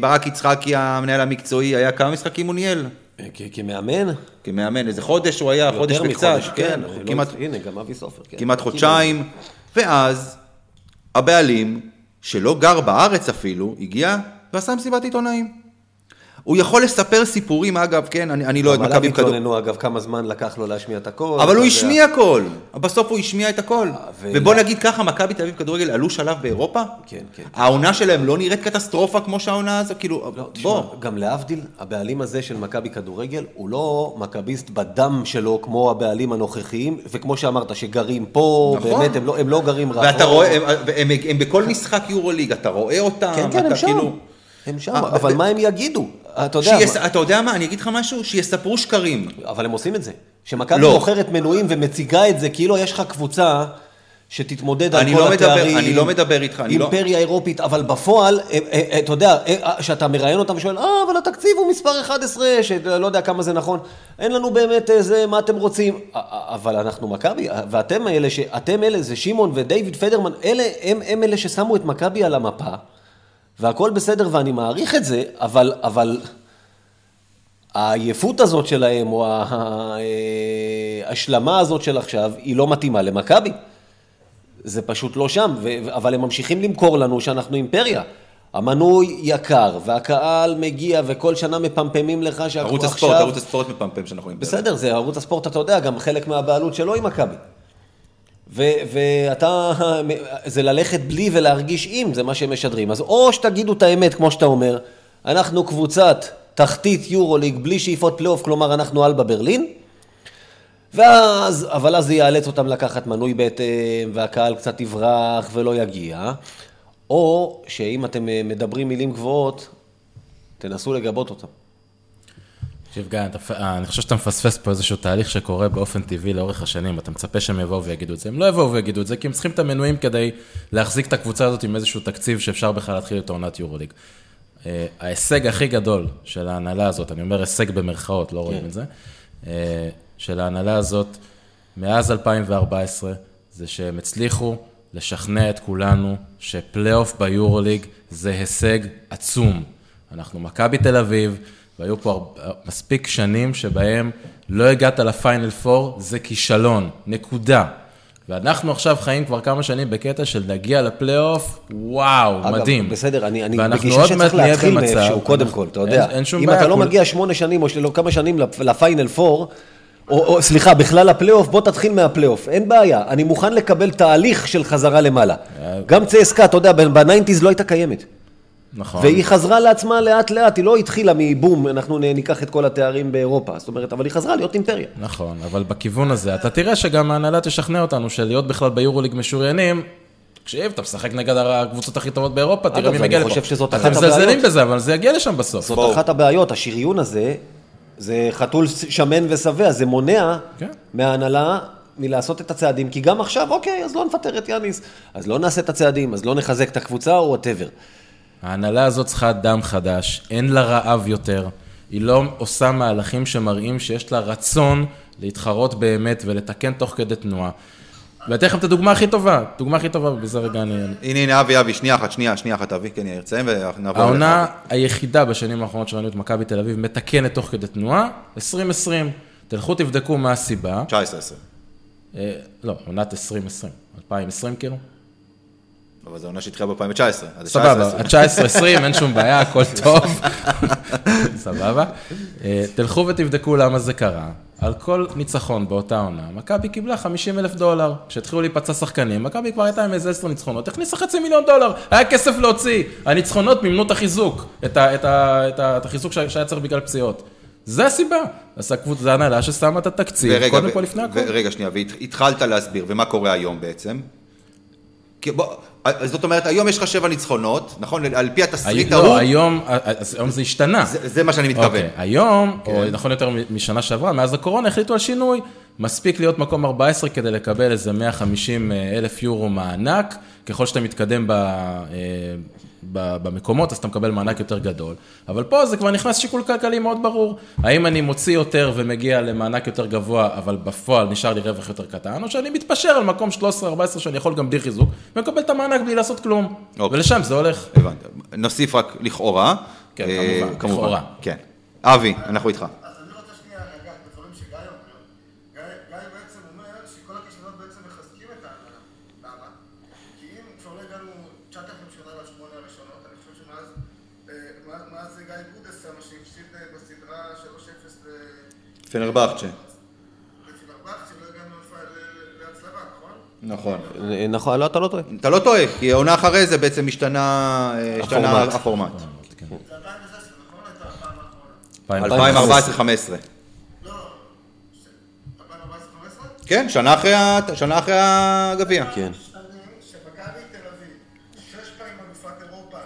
Speaker 1: ברק יצחקי, המנהל המקצועי, היה כמה משחקים הוא ניהל?
Speaker 2: כ- כמאמן?
Speaker 1: כמאמן, איזה חודש הוא היה, חודש
Speaker 2: יותר
Speaker 1: וקצת,
Speaker 2: מחודש,
Speaker 1: כן,
Speaker 2: לא-
Speaker 1: כמעט,
Speaker 2: הנה, גם אבי סופר, כן.
Speaker 1: כמעט חודשיים, ואז הבעלים, שלא גר בארץ אפילו, הגיע ועשה מסיבת עיתונאים. הוא יכול לספר סיפורים, אגב, כן, אני, אני לא אוהד
Speaker 2: גם עליו
Speaker 1: מכבי בכדור...
Speaker 2: התלוננו, אגב, כמה זמן לקח לו להשמיע את הכל.
Speaker 1: אבל הוא. השמיע הכל, בסוף הוא השמיע את הכל.
Speaker 2: ו-
Speaker 1: ובוא נגיד ככה, מכבי תל אביב כדורגל עלו שלב באירופה?
Speaker 2: כן, כן.
Speaker 1: העונה שלהם לא נראית קטסטרופה כמו שהעונה הזו, כאילו,
Speaker 2: לא, תשמע,
Speaker 1: בוא.
Speaker 2: גם להבדיל, הבעלים הזה של מכבי כדורגל, הוא לא מכביסט בדם שלו כמו הבעלים הנוכחיים, וכמו שאמרת, שגרים פה,
Speaker 1: נכון.
Speaker 2: באמת, הם לא, הם לא גרים רחוק.
Speaker 1: ואתה רואה, הם, הם, הם בכל משחק יורוליג, אתה רואה אותם,
Speaker 2: כן, כן,
Speaker 1: אתה
Speaker 2: הם שם.
Speaker 1: כאילו...
Speaker 2: הם שם,
Speaker 1: אה,
Speaker 2: אבל מה הם יגידו? אתה יודע,
Speaker 1: שיס...
Speaker 2: מה-
Speaker 1: אתה יודע מה, אני אגיד לך משהו? שיספרו שקרים.
Speaker 2: אבל הם עושים את זה. שמכבי
Speaker 1: לא.
Speaker 2: מוכרת מנויים ומציגה את זה, כאילו יש לך קבוצה שתתמודד על כל
Speaker 1: לא
Speaker 2: התארים.
Speaker 1: אני לא מדבר איתך, אני לא-
Speaker 2: אימפריה אירופית, אבל בפועל, אה, אה, אה, אתה יודע, אה, שאתה מראיין אותם ושואל, אה, אבל התקציב הוא מספר 11, שלא יודע כמה זה נכון, אין לנו באמת איזה, מה אתם רוצים? אה, אה, אבל אנחנו מכבי, אה, ואתם אלה, ש- אתם אלה, זה שמעון ודייוויד פדרמן, אלה, הם, הם אלה ששמו את מכבי על המפה, והכל בסדר ואני מעריך את זה, אבל, אבל העייפות הזאת שלהם, או ההשלמה הזאת של עכשיו, היא לא מתאימה למכבי. זה פשוט לא שם, ו- אבל הם ממשיכים למכור לנו שאנחנו אימפריה. המנוי יקר, והקהל מגיע, וכל שנה מפמפמים לך שאנחנו
Speaker 1: ערוץ
Speaker 2: עכשיו...
Speaker 1: הספורט, ערוץ הספורט מפמפם שאנחנו... עם
Speaker 2: בסדר, זה ערוץ הספורט, אתה יודע, גם חלק מהבעלות שלו עם מכבי. ו- ואתה, זה ללכת בלי ולהרגיש עם, זה מה שהם משדרים. אז או שתגידו את האמת, כמו שאתה אומר, אנחנו קבוצת תחתית יורוליג בלי שאיפות פלייאוף, כלומר אנחנו אלבה ברלין, ואז, אבל אז זה יאלץ אותם לקחת מנוי בהתאם, והקהל קצת יברח ולא יגיע. או שאם אתם אה, מדברים מילים גבוהות, תנסו לגבות אותם.
Speaker 3: תקשיב, גיא, אה, אני חושב שאתה מפספס פה איזשהו תהליך שקורה באופן טבעי לאורך השנים. אתה מצפה שהם יבואו ויגידו את זה. הם לא יבואו ויגידו את זה, כי הם צריכים את המנויים כדי להחזיק את הקבוצה הזאת עם איזשהו תקציב שאפשר בכלל להתחיל את העונת יורוליג. אה, ההישג הכי גדול של ההנהלה הזאת, אני אומר הישג במרכאות, לא רואים את זה, אה, של ההנהלה הזאת מאז 2014, זה שהם הצליחו לשכנע את כולנו שפלייאוף ביורוליג זה הישג עצום. אנחנו מכבי תל אביב, והיו פה הרבה, מספיק שנים שבהם לא הגעת לפיינל פור, זה כישלון, נקודה. ואנחנו עכשיו חיים כבר כמה שנים בקטע של להגיע לפלייאוף, וואו,
Speaker 2: אגב,
Speaker 3: מדהים.
Speaker 2: בסדר, אני, אני בגישה שצריך להתחיל מאיפשהו, קודם כל, אתה יודע.
Speaker 3: אין, אין שום
Speaker 2: אם
Speaker 3: בעיה.
Speaker 2: אתה לא
Speaker 3: כול-
Speaker 2: מגיע שמונה שנים או של- כמה שנים לפ- לפיינל פור, או, או סליחה, בכלל לפלייאוף, בוא תתחיל מהפלייאוף, אין בעיה. אני מוכן לקבל תהליך של חזרה למעלה.
Speaker 3: אה.
Speaker 2: גם צסקה, אתה יודע, בניינטיז לא הייתה קיימת.
Speaker 3: נכון.
Speaker 2: והיא חזרה לעצמה לאט לאט, היא לא התחילה מבום, אנחנו ניקח את כל התארים באירופה. זאת אומרת, אבל היא חזרה להיות אימפריה.
Speaker 3: נכון, אבל בכיוון הזה, אתה תראה שגם ההנהלה תשכנע אותנו שלהיות בכלל ביורוליג משוריינים, תקשיב, אתה משחק נגד הקבוצות הכי טובות באירופה, תראה מי
Speaker 2: אני
Speaker 3: מגיע לפה.
Speaker 2: חושב שזאת אחת
Speaker 3: אתם מזלזלים
Speaker 2: הבעיות.
Speaker 3: בזה, אבל זה יגיע לשם בסוף.
Speaker 2: זאת
Speaker 1: בואו.
Speaker 2: אחת הבעיות, השריון הזה, זה חתול שמן ושבע, זה מונע
Speaker 3: כן.
Speaker 2: מההנהלה מלעשות את הצעדים, כי גם עכשיו, אוקיי, אז לא נפטר את יאניס, אז לא נעשה את הצעדים, אז לא נחזק את הקבוצה או whatever.
Speaker 3: ההנהלה הזאת צריכה דם חדש, אין לה רעב יותר, היא לא עושה מהלכים שמראים שיש לה רצון להתחרות באמת ולתקן תוך כדי תנועה. ואני אתן לכם את הדוגמה הכי טובה, דוגמה הכי טובה, ובזה רגע אני...
Speaker 1: הנה, הנה, אבי, אבי, שנייה אחת, שנייה, שנייה אחת, אבי, כן, יאיר, תסיים ונעבור
Speaker 3: העונה היחידה בשנים האחרונות שראינו את מכבי תל אביב מתקנת תוך כדי תנועה, 2020. תלכו תבדקו מה הסיבה.
Speaker 1: 19-20.
Speaker 3: אה, לא, עונת 2020. 2020 כאילו?
Speaker 1: אבל זו עונה שהתחילה ב-2019. אז זה
Speaker 3: סבבה,
Speaker 1: 19-20.
Speaker 3: ה-19-20, אין שום בעיה, הכל טוב. סבבה. אה, תלכו ותבדקו למה זה קרה. על כל ניצחון באותה עונה, מכבי קיבלה 50 אלף דולר. כשהתחילו להיפצע שחקנים, מכבי כבר הייתה עם איזה 10 ניצחונות, הכניסה חצי מיליון דולר, היה כסף להוציא. הניצחונות מימנו את החיזוק, את, ה, את, ה, את, ה, את החיזוק שה- שהיה צריך בגלל פציעות. זה הסיבה. אז הקבוצה, זה הנהלה ששמה את התקציב,
Speaker 1: ורגע,
Speaker 3: קודם כל לפני הכל.
Speaker 1: ורגע, שנייה, והתחלת להסביר, ומה קורה היום בעצם? בוא, זאת אומרת, היום יש לך שבע ניצחונות, נכון? על פי התסריט
Speaker 3: לא,
Speaker 1: ההוא,
Speaker 3: היום, אז היום זה השתנה.
Speaker 1: זה זה מה שאני מתכוון.
Speaker 3: אוקיי, היום, או
Speaker 1: כן.
Speaker 3: נכון יותר משנה שעברה, מאז הקורונה החליטו על שינוי. מספיק להיות מקום 14 כדי לקבל איזה 150 אלף יורו מענק. ככל שאתה מתקדם ב, אה, ב, במקומות, אז אתה מקבל מענק יותר גדול. אבל פה זה כבר נכנס שיקול כלכלי מאוד ברור. האם אני מוציא יותר ומגיע למענק יותר גבוה, אבל בפועל נשאר לי רווח יותר קטן, או שאני מתפשר על מקום 13-14 שאני יכול גם בלי חיזוק, ומקבל את המענק בלי לעשות כלום.
Speaker 1: אוקיי.
Speaker 3: ולשם זה הולך.
Speaker 1: הבנתי. נוסיף רק לכאורה.
Speaker 3: כן,
Speaker 1: אה,
Speaker 3: כמובן, לכאורה.
Speaker 1: כן. אבי, אנחנו איתך.
Speaker 4: אז אני רוצה שנייה לגעת בדברים שגיא אומר. גיא, גיא בעצם אומר שכל הכישלונות בעצם מחזקים את ההנהלה. למה? כי אם כבר לא הגענו 9,000 שנה לשמונה הראשונות, אני חושב שמאז אה, מאז- מאז גיא גודס, מה שהפסיד אה, בסדרה 3-0 להצלבה, נכון?
Speaker 1: נכון.
Speaker 2: אה, נכון, לא, אתה לא טועה.
Speaker 1: אתה לא טועה, כי העונה אחרי זה בעצם השתנה אה, השתנה
Speaker 2: הפורמט.
Speaker 4: זה 2016, נכון? הייתה הפעם האחרונה.
Speaker 1: 2014-2015.
Speaker 4: לא, ש- 2014-2015?
Speaker 1: כן, שנה אחרי הגביע.
Speaker 2: כן.
Speaker 4: שנים שמכבי תל אביב, שש פעמים אלופת אירופה,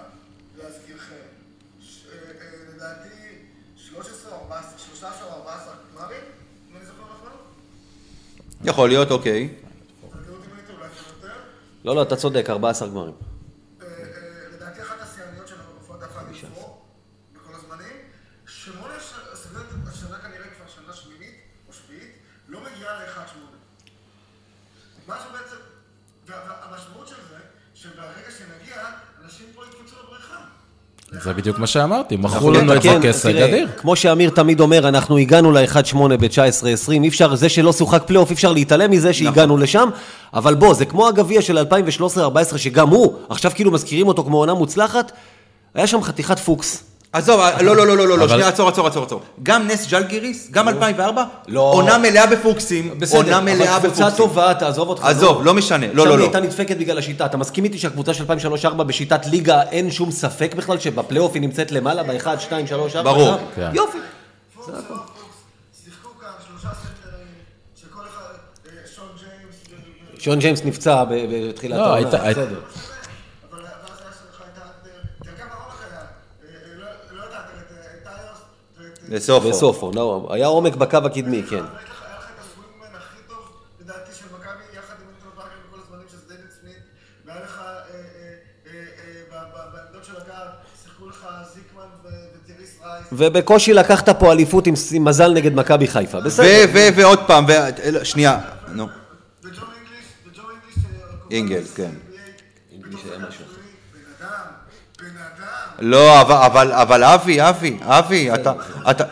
Speaker 4: להזכירכם, ש- אה, אה, לדעתי 13 או 14, 13 או 14 גמרים, אם אני זוכר נכון?
Speaker 1: יכול להיות, אוקיי.
Speaker 2: לא, לא, אתה צודק, 14 גמרים.
Speaker 4: אה, אה, לדעתי אחת השיאניות שלנו בפועל דווקא לפור, בכל הזמנים. שמונה ש- השנה השנה כנראה כבר שנה שמינית או שביעית, לא מגיעה ל-1-8. מה שבעצם, והמשמעות של זה, שברגע שנגיע, אנשים פה יקפצו לבריכה.
Speaker 3: זה בדיוק מה שאמרתי, מכרו לנו את זה כהישג אדיר.
Speaker 2: כמו שאמיר תמיד אומר, אנחנו הגענו ל-1-8 ב-19-20, אי אפשר, זה שלא שוחק פלייאוף, אי אפשר להתעלם מזה שהגענו לשם, אבל בוא, זה כמו הגביע של 2013-2014, שגם הוא, עכשיו כאילו מזכירים אותו כמו עונה מוצלחת, היה שם חתיכת פוקס.
Speaker 1: עזוב, לא, לא, לא, לא, לא,
Speaker 3: אבל-
Speaker 1: שנייה, עצור, עצור, עצור, עצור. גם נס ז'לגיריס, גם 2004,
Speaker 2: לא.
Speaker 1: עונה מלאה בפוקסים, עונה מלאה
Speaker 2: אבל קבוצה
Speaker 1: בפוקסים.
Speaker 2: טובה, תעזוב אותך.
Speaker 1: עזוב,
Speaker 2: נו.
Speaker 1: לא משנה, לא, לא,
Speaker 2: היא
Speaker 1: לא.
Speaker 2: הייתה נדפקת בגלל השיטה. אתה מסכים איתי שהקבוצה של 2003-2004 בשיטת ליגה, אין שום ספק בכלל שבפלייאוף היא נמצאת למעלה, ב-1, 2, 3, 4?
Speaker 1: ברור.
Speaker 3: כן.
Speaker 2: יופי.
Speaker 4: לא שלושה סטרים, שכל אחד, אה, שון ג'יימס,
Speaker 2: נפצע בתחילת
Speaker 3: לא,
Speaker 2: העונה, בסדר.
Speaker 4: של הגב, שיחקו לך זיקמן ו- וטיריס רייס.
Speaker 2: ובקושי לקחת פה אליפות עם מזל נגד מכבי חיפה, בסדר.
Speaker 1: ו- ו- ועוד פעם, ו- שנייה, נו.
Speaker 4: וג'ו אינגליש, וג'ו אינגליש, אה,
Speaker 1: אינגלס, כן.
Speaker 4: בן אדם.
Speaker 1: לא, אבל- אבל, אבל אבי, אבי, אבי, אתה, אתה,
Speaker 4: אתה?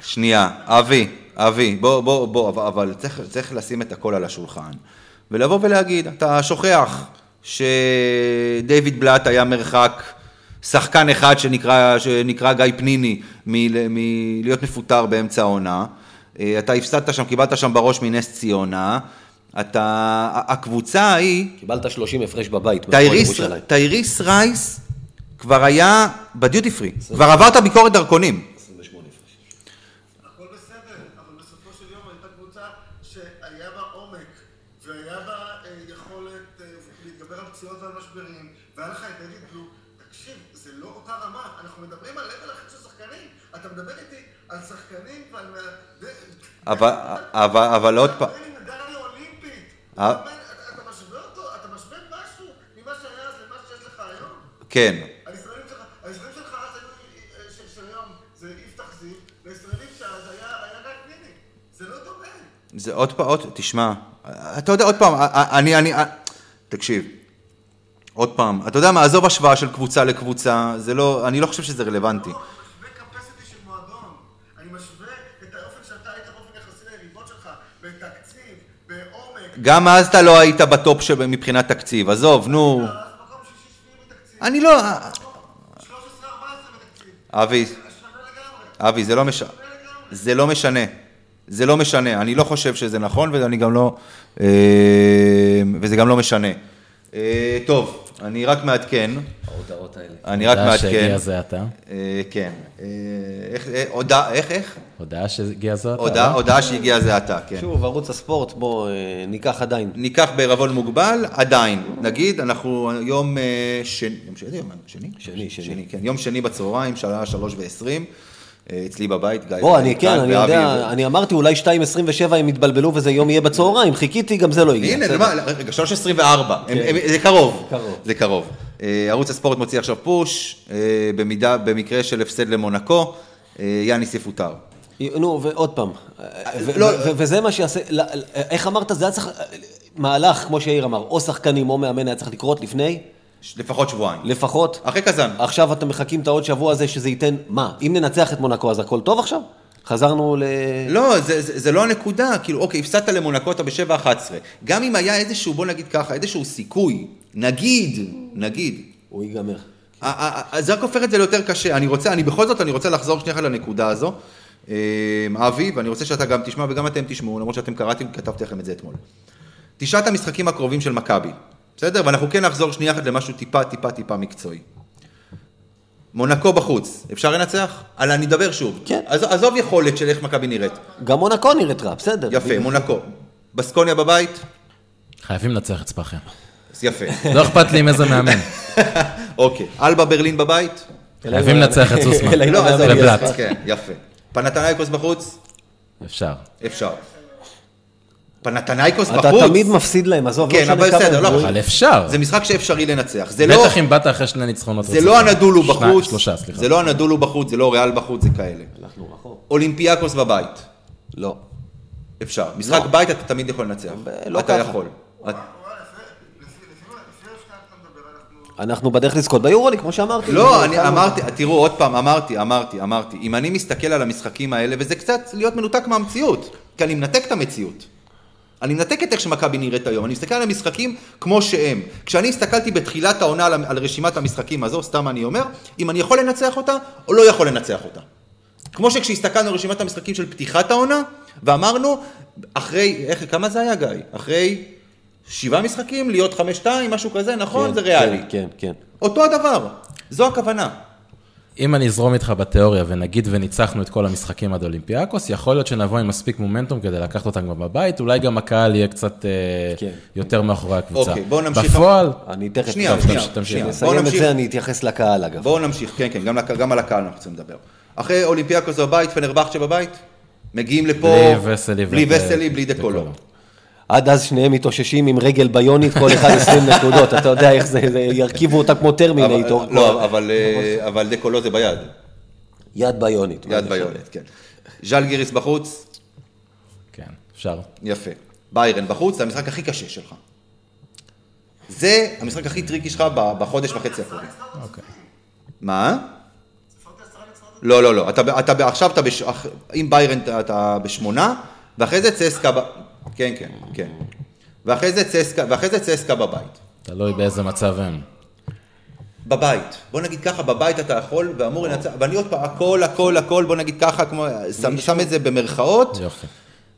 Speaker 1: שנייה, אבי, אבי, בוא, בוא, בוא, אבל, אבל צריך, צריך לשים את הכל על השולחן. ולבוא ולהגיד, אתה שוכח שדייוויד בלאט היה מרחק שחקן אחד שנקרא, שנקרא גיא פניני מ- מלהיות מפוטר באמצע העונה. אה, אתה הפסדת שם, קיבלת שם בראש מנס ציונה. אתה, הקבוצה ההיא,
Speaker 2: קיבלת 30 הפרש בבית. ירושלים.
Speaker 1: טייריס רייס כבר היה בדיוטי פרי, כבר עברת ביקורת דרכונים.
Speaker 2: 28 הפרש.
Speaker 4: הכל בסדר, אבל בסופו של יום הייתה קבוצה שהיה בה עומק, והיה בה אה, יכולת אה, להתגבר על פציעות ועל משברים, והיה לך את דויד בלו, תקשיב, רמה, אנחנו מדברים על לבל אחר של שחקנים, אתה מדבר איתי על שחקנים ועל...
Speaker 1: אבל, אבל, אבל עוד פעם? כן,
Speaker 4: הישראלים שלך, הישראלים שלך אז היו, אה, של של היום, זה יפתח זיו, והישראלים שאז היה היה גיא פניני, זה לא דומה.
Speaker 1: זה עוד פעם, תשמע, אתה יודע, עוד פעם, אני, אני, תקשיב, עוד פעם, אתה יודע מה, עזוב השוואה של קבוצה לקבוצה, זה לא, אני לא חושב שזה רלוונטי.
Speaker 4: לא, אני משווה capacity של מועדון. אני משווה את האופן שאתה היית באופן יחסי ליריבות שלך, בתקציב, בעומק.
Speaker 1: גם אז אתה לא היית בטופ של- מבחינת תקציב, עזוב, נו. אני לא,
Speaker 4: 13-14 בתקציב.
Speaker 1: אבי. אבי, זה לא משנה, זה לא משנה, זה לא משנה, אני לא חושב שזה נכון, ואני גם לא, אה, וזה גם לא משנה. אה, טוב, אני רק מעדכן,
Speaker 2: ההודעות האלה.
Speaker 1: אני רק
Speaker 3: הודעה
Speaker 1: מעדכן.
Speaker 3: שהגיע זה עתה.
Speaker 1: אה, כן. אה, איך, אה, הודעה, איך, איך?
Speaker 3: הודעה שהגיע זה עתה.
Speaker 1: הודעה,
Speaker 3: לא?
Speaker 1: הודעה שהגיעה זה עתה, כן.
Speaker 2: שוב, ערוץ הספורט, בוא ניקח עדיין.
Speaker 1: ניקח בערבון מוגבל, עדיין. נגיד, אנחנו יום שני, יום שני, יום שני?
Speaker 2: שני, שני.
Speaker 1: שני, כן. יום שני בצהריים, שעה שלוש ועשרים, אצלי בבית, גיא.
Speaker 2: בוא, אני כן, אני יודע, אני אמרתי אולי 2.27 הם יתבלבלו וזה יום יהיה בצהריים, חיכיתי, גם זה לא הגיע.
Speaker 1: הנה, רגע, 3.24, הם- הם- זה קרוב. זה קרוב. אה, ערוץ הספורט מוציא עכשיו פוש, אה, במידה, במקרה של הפסד למונקו, אה, יאניס יפוטר.
Speaker 2: נו, ועוד פעם,
Speaker 1: לא-
Speaker 2: וזה מה שיעשה, איך אמרת, זה היה צריך, מהלך, כמו שיאיר אמר, או שחקנים או מאמן היה צריך לקרות לפני,
Speaker 1: לפחות שבועיים.
Speaker 2: לפחות.
Speaker 1: אחרי קזאן.
Speaker 2: עכשיו אתם מחכים את העוד שבוע הזה שזה ייתן, מה, אם ננצח את מונקו אז הכל טוב עכשיו? חזרנו ל...
Speaker 1: לא, זה, זה, זה לא הנקודה, כאילו, אוקיי, הפסדת למונקו, אתה ב-7-11. גם אם היה איזשהו, בוא נגיד ככה, איזשהו סיכוי, נגיד, נגיד,
Speaker 2: הוא ייגמר.
Speaker 1: זה רק הופך את זה ליותר קשה. אני רוצה, אני בכל זאת, אני רוצה לחזור שנייה לנקודה הזו. אה, אבי, ואני רוצה שאתה גם תשמע וגם אתם תשמעו, למרות שאתם קראתם, כתבתי לכם את זה אתמול. תשעת המשחקים הקרובים של מכבי, בסדר? ואנחנו כן נחזור שנייה אחת למשהו טיפה, טיפה, טיפה מקצועי. מונקו בחוץ, אפשר לנצח? על אני אדבר שוב.
Speaker 2: כן.
Speaker 1: עז- עזוב יכולת של איך מכבי נראית.
Speaker 2: גם מונקו נראית רע, בסדר.
Speaker 1: יפה, מונקו. בסקוניה בבית?
Speaker 3: חייבים לנצח את ספאחיה.
Speaker 1: אז יפה.
Speaker 3: לא אכפת לי עם איזה מאמן.
Speaker 1: אוקיי. אלבה ברלין בבית?
Speaker 3: חייבים לנצח את סוסמן.
Speaker 1: לא, עזוב. כן, יפה. פנתנייקוס בחוץ?
Speaker 3: אפשר.
Speaker 1: אפשר. פנתנייקוס
Speaker 2: אתה
Speaker 1: בחוץ?
Speaker 2: תמיד מפסיד להם, עזוב,
Speaker 1: כן, אבל בסדר, לא.
Speaker 3: אבל אפשר.
Speaker 1: זה משחק שאפשרי לנצח. זה לא,
Speaker 3: בטח אם באת אחרי שני ניצחונות.
Speaker 1: זה לא. הנדולו בחוץ,
Speaker 3: שלושה, סליחה.
Speaker 1: זה לא הנדולו בחוץ, זה לא ריאל בחוץ, זה כאלה.
Speaker 2: אנחנו רחוק.
Speaker 1: אולימפיאקוס בבית,
Speaker 2: לא.
Speaker 1: אפשר. משחק בית אתה תמיד יכול לנצח.
Speaker 2: לא
Speaker 1: אתה
Speaker 2: ככה.
Speaker 1: יכול. את-
Speaker 4: וואי, לפי- לפי- לפי מה- לפי איפה שאתה מדבר, אנחנו...
Speaker 2: בדרך לזכות ביורוליג, כמו שאמרתי.
Speaker 1: לא, אני אמרתי, תראו, עוד פעם, אמרתי, אמרתי, אמרתי, אם אני מסתכל על המשחקים האלה, וזה קצת להיות מנותק מהמציאות, כי אני מנתק את המציאות. אני מנתק את איך שמכבי נראית היום, אני מסתכל על המשחקים כמו שהם. כשאני הסתכלתי בתחילת העונה על, על רשימת המשחקים הזו, סתם אני אומר, אם אני יכול לנצח אותה, או לא יכול לנצח אותה. כמו שכשהסתכלנו על רשימת המשחקים של פתיחת העונה, ואמרנו, אחרי, איך, כמה זה היה גיא? אחרי שבעה משחקים, להיות חמש-שתיים, משהו כזה, נכון?
Speaker 2: כן,
Speaker 1: זה ריאלי.
Speaker 2: כן, כן, כן.
Speaker 1: אותו הדבר, זו הכוונה.
Speaker 3: אם אני אזרום איתך בתיאוריה ונגיד וניצחנו את כל המשחקים עד אולימפיאקוס, יכול להיות שנבוא עם מספיק מומנטום כדי לקחת אותם גם בבית, אולי גם הקהל יהיה קצת אה,
Speaker 2: כן.
Speaker 3: יותר מאחורי הקבוצה.
Speaker 1: אוקיי, בואו נמשיך.
Speaker 3: בפועל,
Speaker 2: אני תכף...
Speaker 1: שנייה,
Speaker 2: טוב,
Speaker 1: שנייה,
Speaker 3: תמשיך.
Speaker 1: שנייה.
Speaker 2: נסיים את. זה, אני אתייחס לקהל אגב.
Speaker 1: בואו נמשיך, כן, כן, גם, על הקהל אנחנו רוצים לדבר. אחרי אולימפיאקוס בבית, פנרבכצ'ה בבית, מגיעים לפה...
Speaker 3: בלי וסלי
Speaker 1: בלי וסלי, בלי דקולו.
Speaker 2: עד אז שניהם מתאוששים עם רגל ביונית, כל אחד 20 נקודות, אתה יודע איך זה, זה ירכיבו אותה כמו טרמינטור.
Speaker 1: לא, אבל, אה, אבל דקולו זה ביד,
Speaker 2: יד ביונית.
Speaker 1: יד ביונת, כן. ז'לגיריס בחוץ,
Speaker 3: כן, אפשר.
Speaker 1: יפה. ביירן בחוץ, זה המשחק הכי קשה שלך. זה המשחק הכי טריקי שלך בחודש וחצי הקרובים.
Speaker 3: אוקיי.
Speaker 1: מה? לא, לא, לא. אתה, אתה, עכשיו אתה, בש... ביירן אתה, בשמונה, ואחרי זה צסקה. כן, כן, כן. ואחרי זה צסקה, ואחרי זה צסקה בבית.
Speaker 3: תלוי באיזה מצב הם.
Speaker 1: בבית. בוא נגיד ככה, בבית אתה יכול, ואמור לנצח, ואני עוד פעם, הכל, הכל, הכל, בוא נגיד ככה, כמו, שם, שם את זה במרכאות,
Speaker 3: יופי.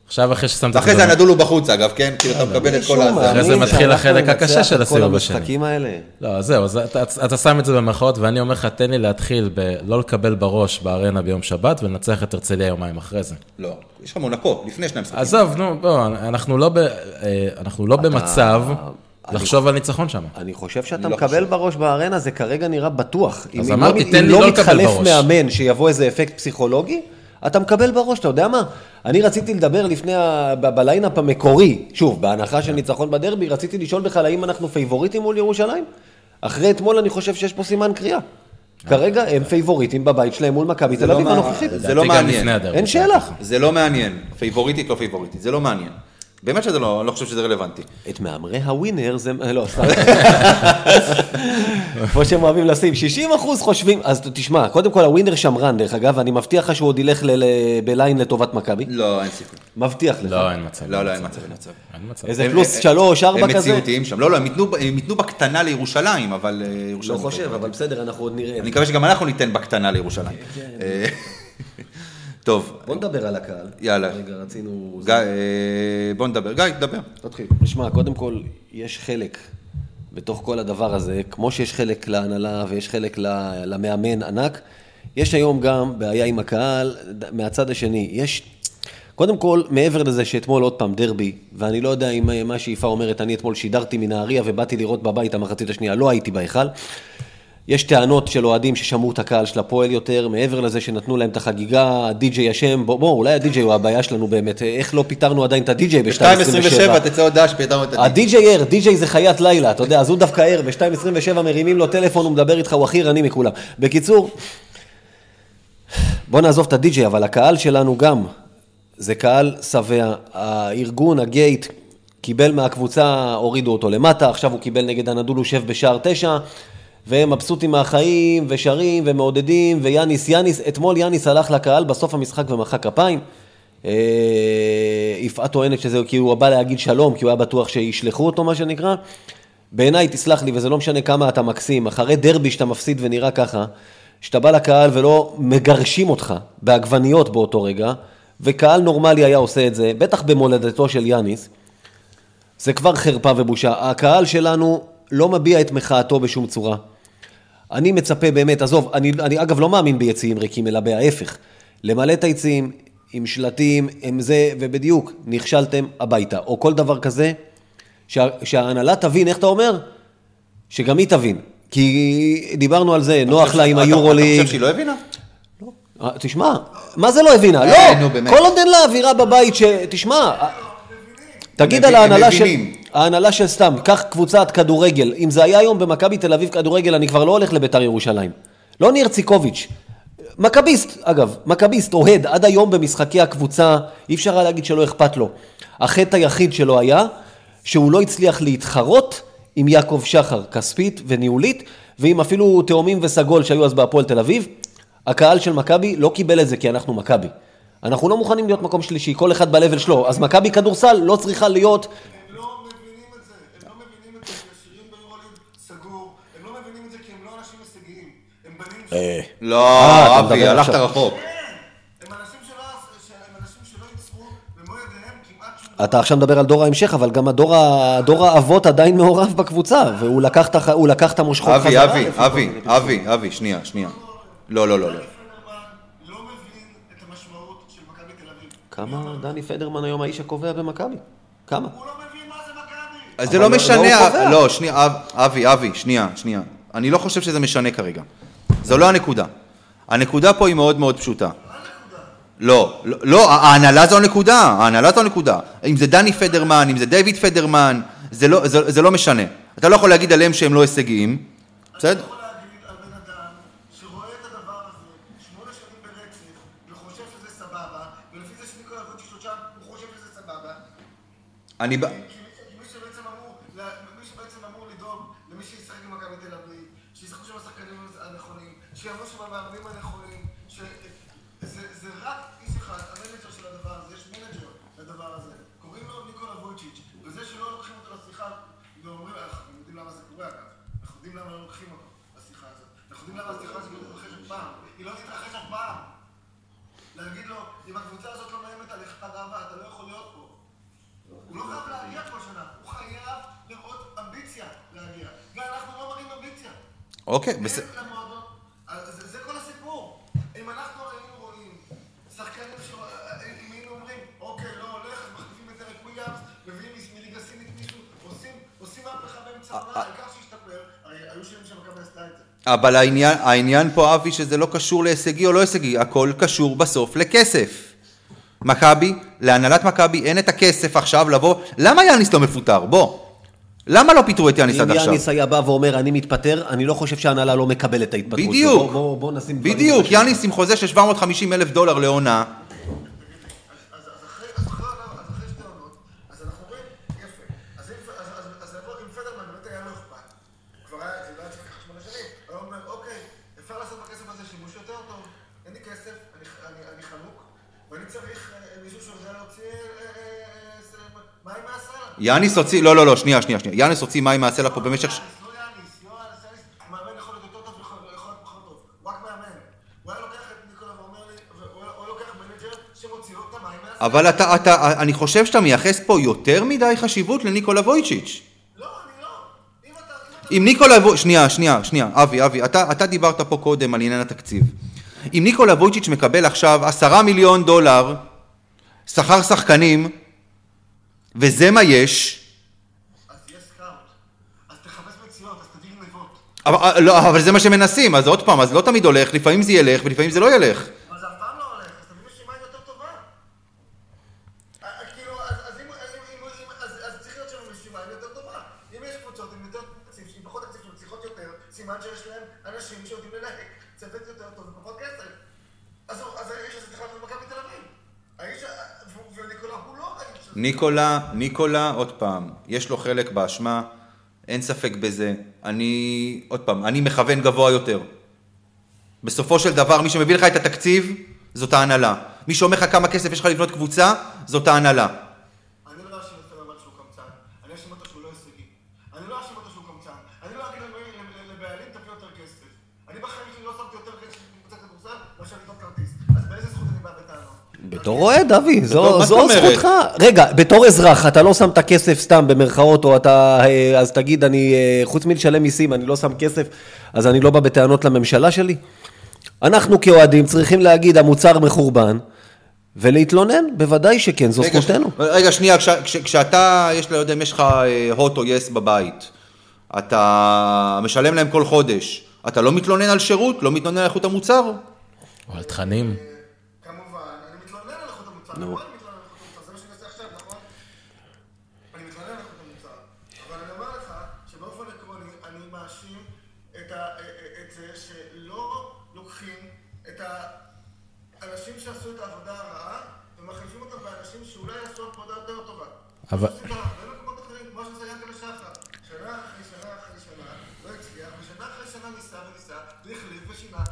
Speaker 3: עכשיו אחרי ששמת את
Speaker 1: ואחרי זה
Speaker 3: במ-
Speaker 1: הנדולו בחוץ אגב, כן? כאילו אתה מקבל את כל הזה.
Speaker 3: אחרי זה מתחיל החלק הקשה של הסיבוב
Speaker 2: כל
Speaker 3: השני.
Speaker 2: המשחקים האלה.
Speaker 3: לא, זהו, אז אתה, שם את זה במרכאות, ואני אומר לך, תן לי להתחיל בלא לקבל בראש בארנה ביום שבת, ולנצח את הרצליה יומיים אחרי זה.
Speaker 1: לא, יש לך מונקו, לפני שני משחקים.
Speaker 3: עזוב, נו, בוא, אנחנו לא, ב, אה, אנחנו לא במצב לחשוב על ניצחון שם.
Speaker 2: אני חושב שאתה
Speaker 1: לא
Speaker 2: מקבל בראש בארנה, זה כרגע נראה בטוח. אם- אם
Speaker 3: אמרתי,
Speaker 2: לא-
Speaker 3: תן לי
Speaker 2: אם
Speaker 3: לא
Speaker 2: לא
Speaker 3: לקבל
Speaker 2: מתחלף
Speaker 3: בראש.
Speaker 2: מאמן שיבוא איזה אפקט פסיכולוגי, אתה מקבל בראש, אתה יודע מה? אני רציתי לדבר לפני, ה- ב- ב lineup המקורי, שוב, בהנחה של ניצחון בדרבי, רציתי לשאול בכלל האם אנחנו פייבוריטים מול ירושלים? אחרי אתמול אני חושב שיש פה סימן קריאה. כרגע הם פייבוריטים בבית שלהם מול מכבי תל
Speaker 1: לא
Speaker 2: אביב הנוכחית.
Speaker 1: זה לא מעניין.
Speaker 2: אין שאלה.
Speaker 1: זה לא מעניין. פייבוריטית, לא פייבוריטית, זה לא מעניין. באמת שזה לא, אני לא חושב שזה רלוונטי.
Speaker 2: את מהמרי הווינר זה, לא, סתם. כמו שהם אוהבים לשים, 60 אחוז חושבים, אז תשמע, קודם כל הווינר שמרן, דרך אגב, אני מבטיח לך שהוא עוד ילך בליין לטובת מכבי.
Speaker 1: לא, אין סיכוי.
Speaker 2: מבטיח לך.
Speaker 3: לא, אין מצב.
Speaker 1: לא, לא, אין מצב, אין מצב.
Speaker 3: אין מצב.
Speaker 2: איזה
Speaker 1: הם-
Speaker 2: פלוס
Speaker 1: הם-
Speaker 2: שלוש, ארבע
Speaker 1: הם
Speaker 2: כזה.
Speaker 1: מציאותיים שם. לא, לא, הם ייתנו- הם בקטנה לירושלים, אבל אה,
Speaker 2: לא. חושב, אבל בסדר, אנחנו עוד נראה.
Speaker 1: אני מקווה שגם אנחנו ניתן בקטנה לירושלים. אה, טוב,
Speaker 2: בוא נדבר על הקהל.
Speaker 1: יאללה.
Speaker 2: רגע, רצינו...
Speaker 1: גיא, אה, בוא נדבר. גיא, תדבר, תתחיל.
Speaker 2: תשמע, קודם כל, יש חלק בתוך כל הדבר הזה, כמו שיש חלק להנהלה ויש חלק למאמן ענק, יש היום גם בעיה עם הקהל מהצד השני. יש, קודם כל, מעבר לזה שאתמול עוד פעם דרבי, ואני לא יודע אם מה שיפה אומרת, אני אתמול שידרתי מנהריה ובאתי לראות בבית המחצית השנייה, לא הייתי בהיכל. יש טענות של אוהדים ששמעו את הקהל של הפועל יותר, מעבר לזה שנתנו להם את החגיגה, הדי-ג'יי אשם, בוא, בוא, אולי הדי-ג'יי הוא הבעיה שלנו באמת, איך לא פיטרנו עדיין את הדי-ג'יי ב-2.27?
Speaker 1: ב-2.27 תצא הודעה שפייטרנו את הדיק.
Speaker 2: הדי-ג'יי ער, די-ג'יי זה חיית לילה, אתה יודע, אז הוא דווקא ער, ב-2.27 מרימים לו טלפון, הוא מדבר איתך, הוא הכי ערני מכולם. בקיצור, בוא נעזוב את הדי-ג'יי, אבל הקהל שלנו גם, זה קהל שבע. הארגון, הגייט, קיבל מהקבוצה, הורידו אותו למטה, עכשיו הוא קיבל נגד הנדולו שב בשער תשע, והם מבסוטים מהחיים, ושרים, ומעודדים, ויאניס, יאניס, אתמול יאניס הלך לקהל בסוף המשחק ומחא כפיים. אה, יפעת טוענת שזה כי הוא בא להגיד שלום, כי הוא היה בטוח שישלחו אותו, מה שנקרא. בעיניי, תסלח לי, וזה לא משנה כמה אתה מקסים, אחרי דרבי שאתה מפסיד ונראה ככה, שאתה בא לקהל ולא מגרשים אותך בעגבניות באותו רגע, וקהל נורמלי היה עושה את זה, בטח במולדתו של יאניס, זה כבר חרפה ובושה. הקהל שלנו לא מביע את מחאתו בשום צורה. אני מצפה באמת, עזוב, אני, אני אגב לא מאמין ביציעים ריקים, אלא בהפך. למלא את היציעים עם שלטים, עם זה, ובדיוק, נכשלתם הביתה. או כל דבר כזה, שה, שההנהלה תבין, איך אתה אומר? שגם היא תבין. כי דיברנו על זה, נוח לה עם היורוליג.
Speaker 1: אתה חושב שהיא לא הבינה?
Speaker 2: אה, תשמע, מה זה לא הבינה?
Speaker 1: אה,
Speaker 2: לא. כל עוד אין לה אווירה בבית ש... תשמע, תגיד על ההנהלה של... ההנהלה של סתם, קח קבוצת כדורגל. אם זה היה היום במכבי תל אביב כדורגל, אני כבר לא הולך לביתר ירושלים. לא ניר ציקוביץ'. מכביסט, אגב, מכביסט, אוהד, עד היום במשחקי הקבוצה, אי אפשר היה להגיד שלא אכפת לו. החטא היחיד שלו היה, שהוא לא הצליח להתחרות עם יעקב שחר, כספית וניהולית, ועם אפילו תאומים וסגול שהיו אז בהפועל תל אביב. הקהל של מכבי לא קיבל את זה כי אנחנו מכבי. אנחנו לא מוכנים להיות מקום שלישי, כל אחד ב-level שלו. אז מכבי כדורסל לא צריכה להיות...
Speaker 4: הם לא מבינים את זה, הם לא מבינים את זה כי השירים ביורוליג סגור, הם לא מבינים את זה כי הם לא אנשים הישגיים, הם בנים
Speaker 1: לא,
Speaker 2: אה, אתה
Speaker 1: אבי, הלכת
Speaker 2: עכשיו.
Speaker 1: רחוק.
Speaker 4: הם הם שום
Speaker 2: אתה עכשיו מדבר על דור ההמשך, אבל גם הדור, ה- דור האבות עדיין מעורב בקבוצה, והוא לקח את המושכות
Speaker 1: אבי,
Speaker 2: חזרה.
Speaker 1: אבי, אבי,
Speaker 2: פרסומים.
Speaker 1: אבי, אבי, שנייה, שנייה. לא, לא, לא, לא.
Speaker 4: לא מבין את המשמעות של מכבי תל אביב.
Speaker 2: כמה דני פדרמן היום האיש הקובע במכבי? כמה?
Speaker 4: הוא לא מבין מה זה מכבי.
Speaker 1: אז זה לא משנה,
Speaker 2: לא קובע.
Speaker 1: לא, שנייה, אב- אבי, אבי, שנייה, שנייה. אני לא חושב שזה משנה כרגע. זו לא הנקודה. הנקודה פה היא מאוד מאוד פשוטה. לא, לא, לא, ההנהלה זו הנקודה, ההנהלה זו הנקודה. אם זה דני פדרמן, אם זה דיוויד פדרמן, זה לא, זה, זה לא משנה. אתה לא יכול להגיד עליהם שהם לא הישגיים, בסדר?
Speaker 4: אתה יכול להגיד על בן אדם שרואה את הדבר הזה שמונה שנים ברצף וחושב שזה סבבה, ולפי זה שניקולה רוטשיץ' שם הוא חושב שזה סבבה,
Speaker 1: אני... ב-
Speaker 4: כי כי מי שבעצם אמור, לה- מי שבעצם אמור לדאוג למי שישחק במכבי תל אביב, שישחקו שם השחקנים הנכונים, שיעמדו שם המאמנים הנכונים, שזה זה רק איש אחד, המנג'ר של הדבר הזה, יש מנג'ר לדבר הזה, קוראים לו ניקולה וויצ'יץ', וזה שלא לוקחים אותו לשיחה, ואומרים, אנחנו יודעים למה זה קורה אגב, אנחנו יודעים למה לא לוקחים אותו לשיחה הזאת, אנחנו יודעים למה השיחה הזאת לא תתרחש אף פעם, היא לא תתרחש אף פעם. להגיד לו, אם הקבוצה הזאת לא מאיימת עליך גאווה, אתה לא יכול להיות פה. הוא לא חייב להגיע כל שנה, הוא חייב לראות אמביציה להגיע. ואנחנו לא מראים אמביציה.
Speaker 1: אוקיי, בסדר.
Speaker 4: אין למועדון, אז זה, זה כל הסיפור. אם אנחנו היינו רואים שחקנים ש... אם היינו אומרים, אוקיי, לא הולך, מחליפים את דרק וויליאמס, מביאים מליגה סינית מישהו, עושים, עושים מהפכה באמצע העונה, העיקר שישתפר, הרי היו שנים שמכבי עשתה את זה.
Speaker 1: אבל העניין, העניין פה, אבי, שזה לא קשור להישגי או לא הישגי, הכל קשור בסוף לכסף. מכבי, להנהלת מכבי אין את הכסף עכשיו לבוא, למה יאניס לא מפוטר? בוא. למה לא פיטרו את יאניס עד
Speaker 2: אם
Speaker 1: עכשיו?
Speaker 2: יאניס היה בא ואומר, אני מתפטר, אני לא חושב שההנהלה לא מקבלת את ההתפטרות.
Speaker 1: בדיוק,
Speaker 2: בוא- בוא- בוא נשים
Speaker 1: בדיוק. יאניס עם חוזה של 750 אלף דולר לעונה,
Speaker 4: אז, אז אחרי, אז אחרי, העונה- אז אחרי שתי עונות, אז אנחנו רואים, יפה. אז אם, אז, אז, אז יבוא, אם פדרמן באמת היה לו אכפת, הוא כבר היה, זה לא היה צריך לקחת שמונה שנים, הוא היה אומר, אוקיי, אפשר לעשות בכסף הזה שימוש יותר טוב, אין לי כסף, אני, אני, אני חנוק, ואני צריך אה, מישהו שיודע להוציא אה, אה, אה, אה, מים מהסלע.
Speaker 1: יאניס הוציא, לא, לא, לא, שנייה, שנייה, שנייה, יאניס הוציא מים מהסלע פה במשך... ש-
Speaker 4: יאניס, לא יאניס, לא יאניס, יאניס, מאמן יכול להיות יותר טוב ויכול יכול להיות פחות טוב, הוא רק מאמן. הוא היה לוקח את ניקולה ואומר לי, והוא היה- הוא היה לוקח מנג'ר שמוציא לו את המים מהסלע.
Speaker 1: אבל אתה, אתה, אני חושב שאתה מייחס פה יותר מדי חשיבות לניקולה וויצ'יץ'.
Speaker 4: לא, לא. אם
Speaker 1: ניקולה וויצ'יץ', שנייה, שנייה, שנייה, אבי, אבי, אתה, אתה דיברת פה קודם על עניין התקציב. אם ניקולה וויצ'יץ' מקבל עכשיו עשרה מיליון דולר שכר שחקנים, וזה מה יש. אבל, לא, אבל זה מה שמנסים, אז עוד פעם, אז לא תמיד הולך, לפעמים זה ילך ולפעמים זה לא ילך.
Speaker 4: אבל זה אף פעם לא הולך, אז תביא רשימה יותר טובה. אה, אה, כאילו, אז אז אם... אז אם- אם- אם- אז- אז צריך להיות שם רשימה יותר טובה. אם יש קבוצות עם יותר תקציב, עם פחות תקציב, שמצליחות יותר, סימן שיש להם אנשים שיודעים לנהג צוות יותר טוב ופחות כסף. אז הוא- אז האיש הזה צריך לעבור במכבי תל אביב. האיש... ה- והוא- וניקולה הוא לא האיש הזה.
Speaker 1: ניקולה, ניקולה, עוד פעם, יש לו חלק באשמה, אין ספק בזה. אני, עוד פעם, אני מכוון גבוה יותר. בסופו של דבר, מי שמביא לך את התקציב, זאת ההנהלה. מי שאומר לך כמה כסף יש לך לבנות קבוצה, זאת ההנהלה.
Speaker 4: אני לא אאשים את פדרמן שהוא קמצן, אני אאשים אותו שהוא לא הישגי. אני לא אאשים אותו שהוא קמצן. אני לא אגיד לבעלים- לבעלים תביא יותר כסף. אני בחיים שלי לא שמתי יותר כסף בקבוצת כדורסל מאשר לקנות כרטיס. אז באיזה זכות אני בא בטענות?
Speaker 2: בתור אוהד, אבי, זו, זו? זכותך. רגע, בתור אזרח, אתה לא שם את הכסף סתם במרכאות, או אתה, אה, אז תגיד, אני, אה, חוץ מלשלם מיסים, אני לא שם כסף, אז אני לא בא בטענות לממשלה שלי? אנחנו כאוהדים צריכים להגיד, המוצר מחורבן, ולהתלונן, בוודאי שכן, זו
Speaker 1: רגע,
Speaker 2: זכותנו.
Speaker 1: ש- רגע, שנייה, כש, כש, כשאתה, יש, לא יודע אם יש לך הוט או יס בבית, אתה משלם להם כל חודש, אתה לא מתלונן על שירות? לא מתלונן על איכות המוצר?
Speaker 3: או על תכנים.
Speaker 4: המוצר. נכון, מה נכון? שעשו את העבודה הרעה ומחליפים אותם באנשים שאולי יעשו עבודה יותר טובה.
Speaker 3: אבל-
Speaker 4: אחרים, כמו שזה. שנה אחרי שנה אחרי שנה, לא הצליח, ושנה אחרי שנה ניסה וניסה, והחליף ושינה,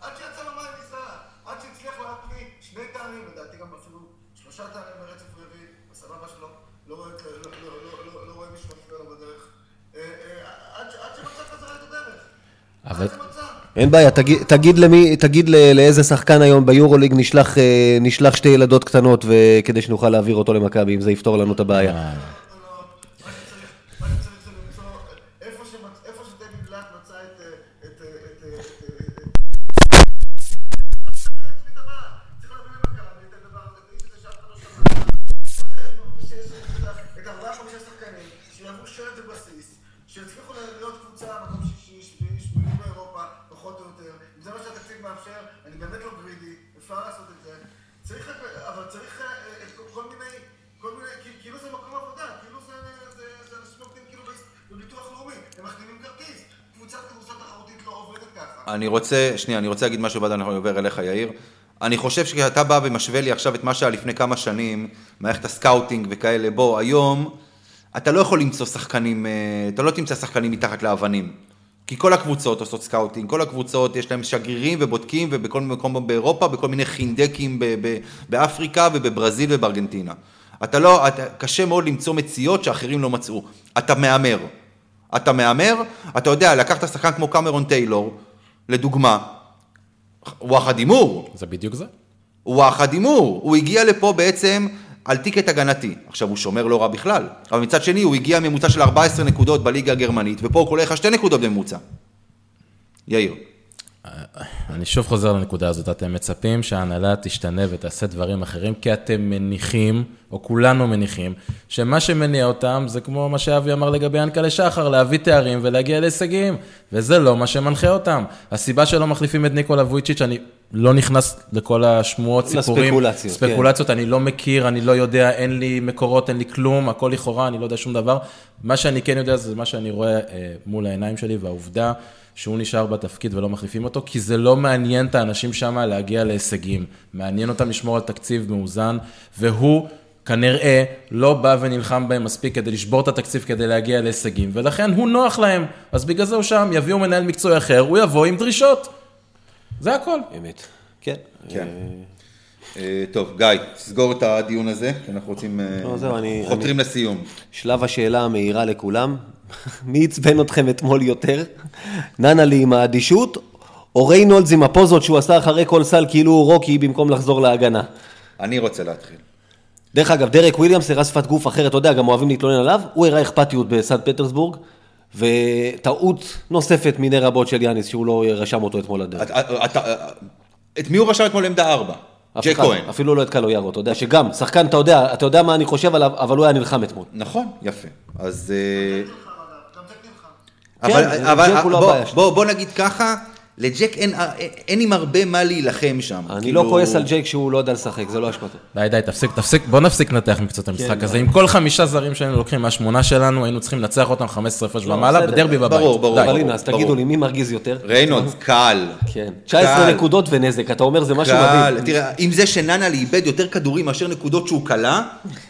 Speaker 4: עד שיצא לו מים ניסה, עד שהצליח להביא שני תארים, לדעתי גם אפילו שלושה תארים ברצף רביעי, בסבבה שלו, לא רואה לא- לא- לא- רואה מישהו מפריע לו בדרך. אה, אה, עד שמצא חזרה את הדרך.
Speaker 3: אבל-.
Speaker 2: אין בעיה, תגיד, תגיד, למי, תגיד לאיזה שחקן היום ביורוליג נשלח, אה, נשלח שתי ילדות קטנות ו- כדי שנוכל להעביר אותו למכבי, אם זה יפתור לנו את הבעיה.
Speaker 1: אני רוצה, שנייה, אני רוצה להגיד משהו ואז אני עובר אליך, יאיר. אני חושב שכשאתה בא ומשווה לי עכשיו את מה שהיה לפני כמה שנים, מערכת ה scouting וכאלה, בוא, היום, אתה לא יכול למצוא שחקנים, אה, אתה לא תמצא שחקנים מתחת לאבנים. כי כל הקבוצות עושות scouting, כל הקבוצות יש להם שגרירים ובודקים ובכל מקום באירופה, בכל מיני חינדקים ב- ב- באפריקה ובברזיל ובארגנטינה. אתה לא, אתה, קשה מאוד למצוא מציאות שאחרים לא מצאו. אתה מהמר. אתה מהמר, אתה יודע, לקחת שחקן כמו קמרון טיילור, לדוגמה, וואחד הימור,
Speaker 3: זה בדיוק זה.
Speaker 1: וואחד הימור, הוא הגיע לפה בעצם על טיקט הגנתי. עכשיו, הוא שומר לא רע בכלל, אבל מצד שני, הוא הגיע ממוצע של 14 נקודות בליגה הגרמנית, ופה הוא קולע לך שתי נקודות בממוצע. יאיר.
Speaker 3: אני שוב חוזר לנקודה הזאת, אתם מצפים שההנהלה תשתנה ותעשה דברים אחרים, כי אתם מניחים, או כולנו מניחים, שמה שמניע אותם זה כמו מה שאבי אמר לגבי ינקלה שחר, להביא תארים ולהגיע להישגים, וזה לא מה שמנחה אותם. הסיבה שלא מחליפים את ניקולה וויצ'יץ', אני לא נכנס לכל השמועות, סיפורים,
Speaker 2: לספקולציות, כן.
Speaker 3: ספקולציות, אני לא מכיר, אני לא יודע, אין לי מקורות, אין לי כלום, הכל לכאורה, אני לא יודע שום דבר. מה שאני כן יודע זה מה שאני רואה אה, מול העיניים שלי, והעובדה שהוא נשאר בתפקיד ולא מחליפים אותו, כי זה לא מעניין את האנשים שם להגיע להישגים. מעניין אותם לשמור על תקציב מאוזן, והוא כנראה לא בא ונלחם בהם מספיק כדי לשבור את התקציב כדי להגיע להישגים, ולכן הוא נוח להם. אז בגלל זה הוא שם, יביאו מנהל מקצועי אחר, הוא יבוא עם דרישות. זה הכל.
Speaker 2: אמת. כן.
Speaker 1: כן. אה, טוב, גיא, תסגור את הדיון הזה, כי אנחנו רוצים... אה,
Speaker 2: לא, זהו, אני-
Speaker 1: חותרים לסיום.
Speaker 2: שלב השאלה המהירה לכולם, מי עצבן אתכם אתמול יותר? ננלי עם האדישות, או ריינולדס עם הפוזות שהוא עשה אחרי כל סל כאילו הוא רוקי במקום לחזור להגנה?
Speaker 1: אני רוצה להתחיל.
Speaker 2: דרך אגב, דרק וויליאמס הראה שפת גוף אחרת, אתה יודע, גם אוהבים להתלונן עליו, הוא הראה אכפתיות בסנט פטרסבורג, וטעות נוספת מיני רבות של יאניס, שהוא לא רשם אותו אתמול
Speaker 1: לדרבי. את מי הוא רשם אתמול לעמדה ארבע?
Speaker 2: ג'ייק
Speaker 1: כהן.
Speaker 2: אפילו לא את קלויארו, אתה יודע, שגם, שחקן, אתה יודע, אתה יודע מה אני חושב עליו, אבל הוא היה נלחם אתמול.
Speaker 1: נכון, יפה. אז... אה,
Speaker 4: גם ג'ייק נלחם.
Speaker 1: אבל,
Speaker 2: כן,
Speaker 1: אבל
Speaker 2: ג'ייק הוא לא
Speaker 1: בוא. בוא, בוא נגיד ככה, לג'ייק אין, אין עם הרבה מה להילחם שם.
Speaker 2: אני
Speaker 1: כאילו-
Speaker 2: לא כועס על ג'ייק שהוא לא יודע לשחק, זה לא אשמתו.
Speaker 3: די, די, תפסיק, תפסיק, בוא נפסיק לנתח מקצת המשחק הזה. עם כל חמישה זרים שהיינו לוקחים מהשמונה שלנו, היינו צריכים לנצח אותם 15 הפרש ומעלה. בדרבי בבית.
Speaker 1: ברור, ברור.
Speaker 3: די.
Speaker 2: אבל הנה, אז
Speaker 1: ברור.
Speaker 2: תגידו לי, מי מרגיז יותר?
Speaker 1: ריינולדס, קל.
Speaker 2: כן. 19
Speaker 1: קל.
Speaker 2: נקודות ונזק, אתה אומר זה משהו
Speaker 1: קל.
Speaker 2: מדהים.
Speaker 1: תראה, עם זה שננלי איבד יותר כדורים מאשר נקודות שהוא קלע,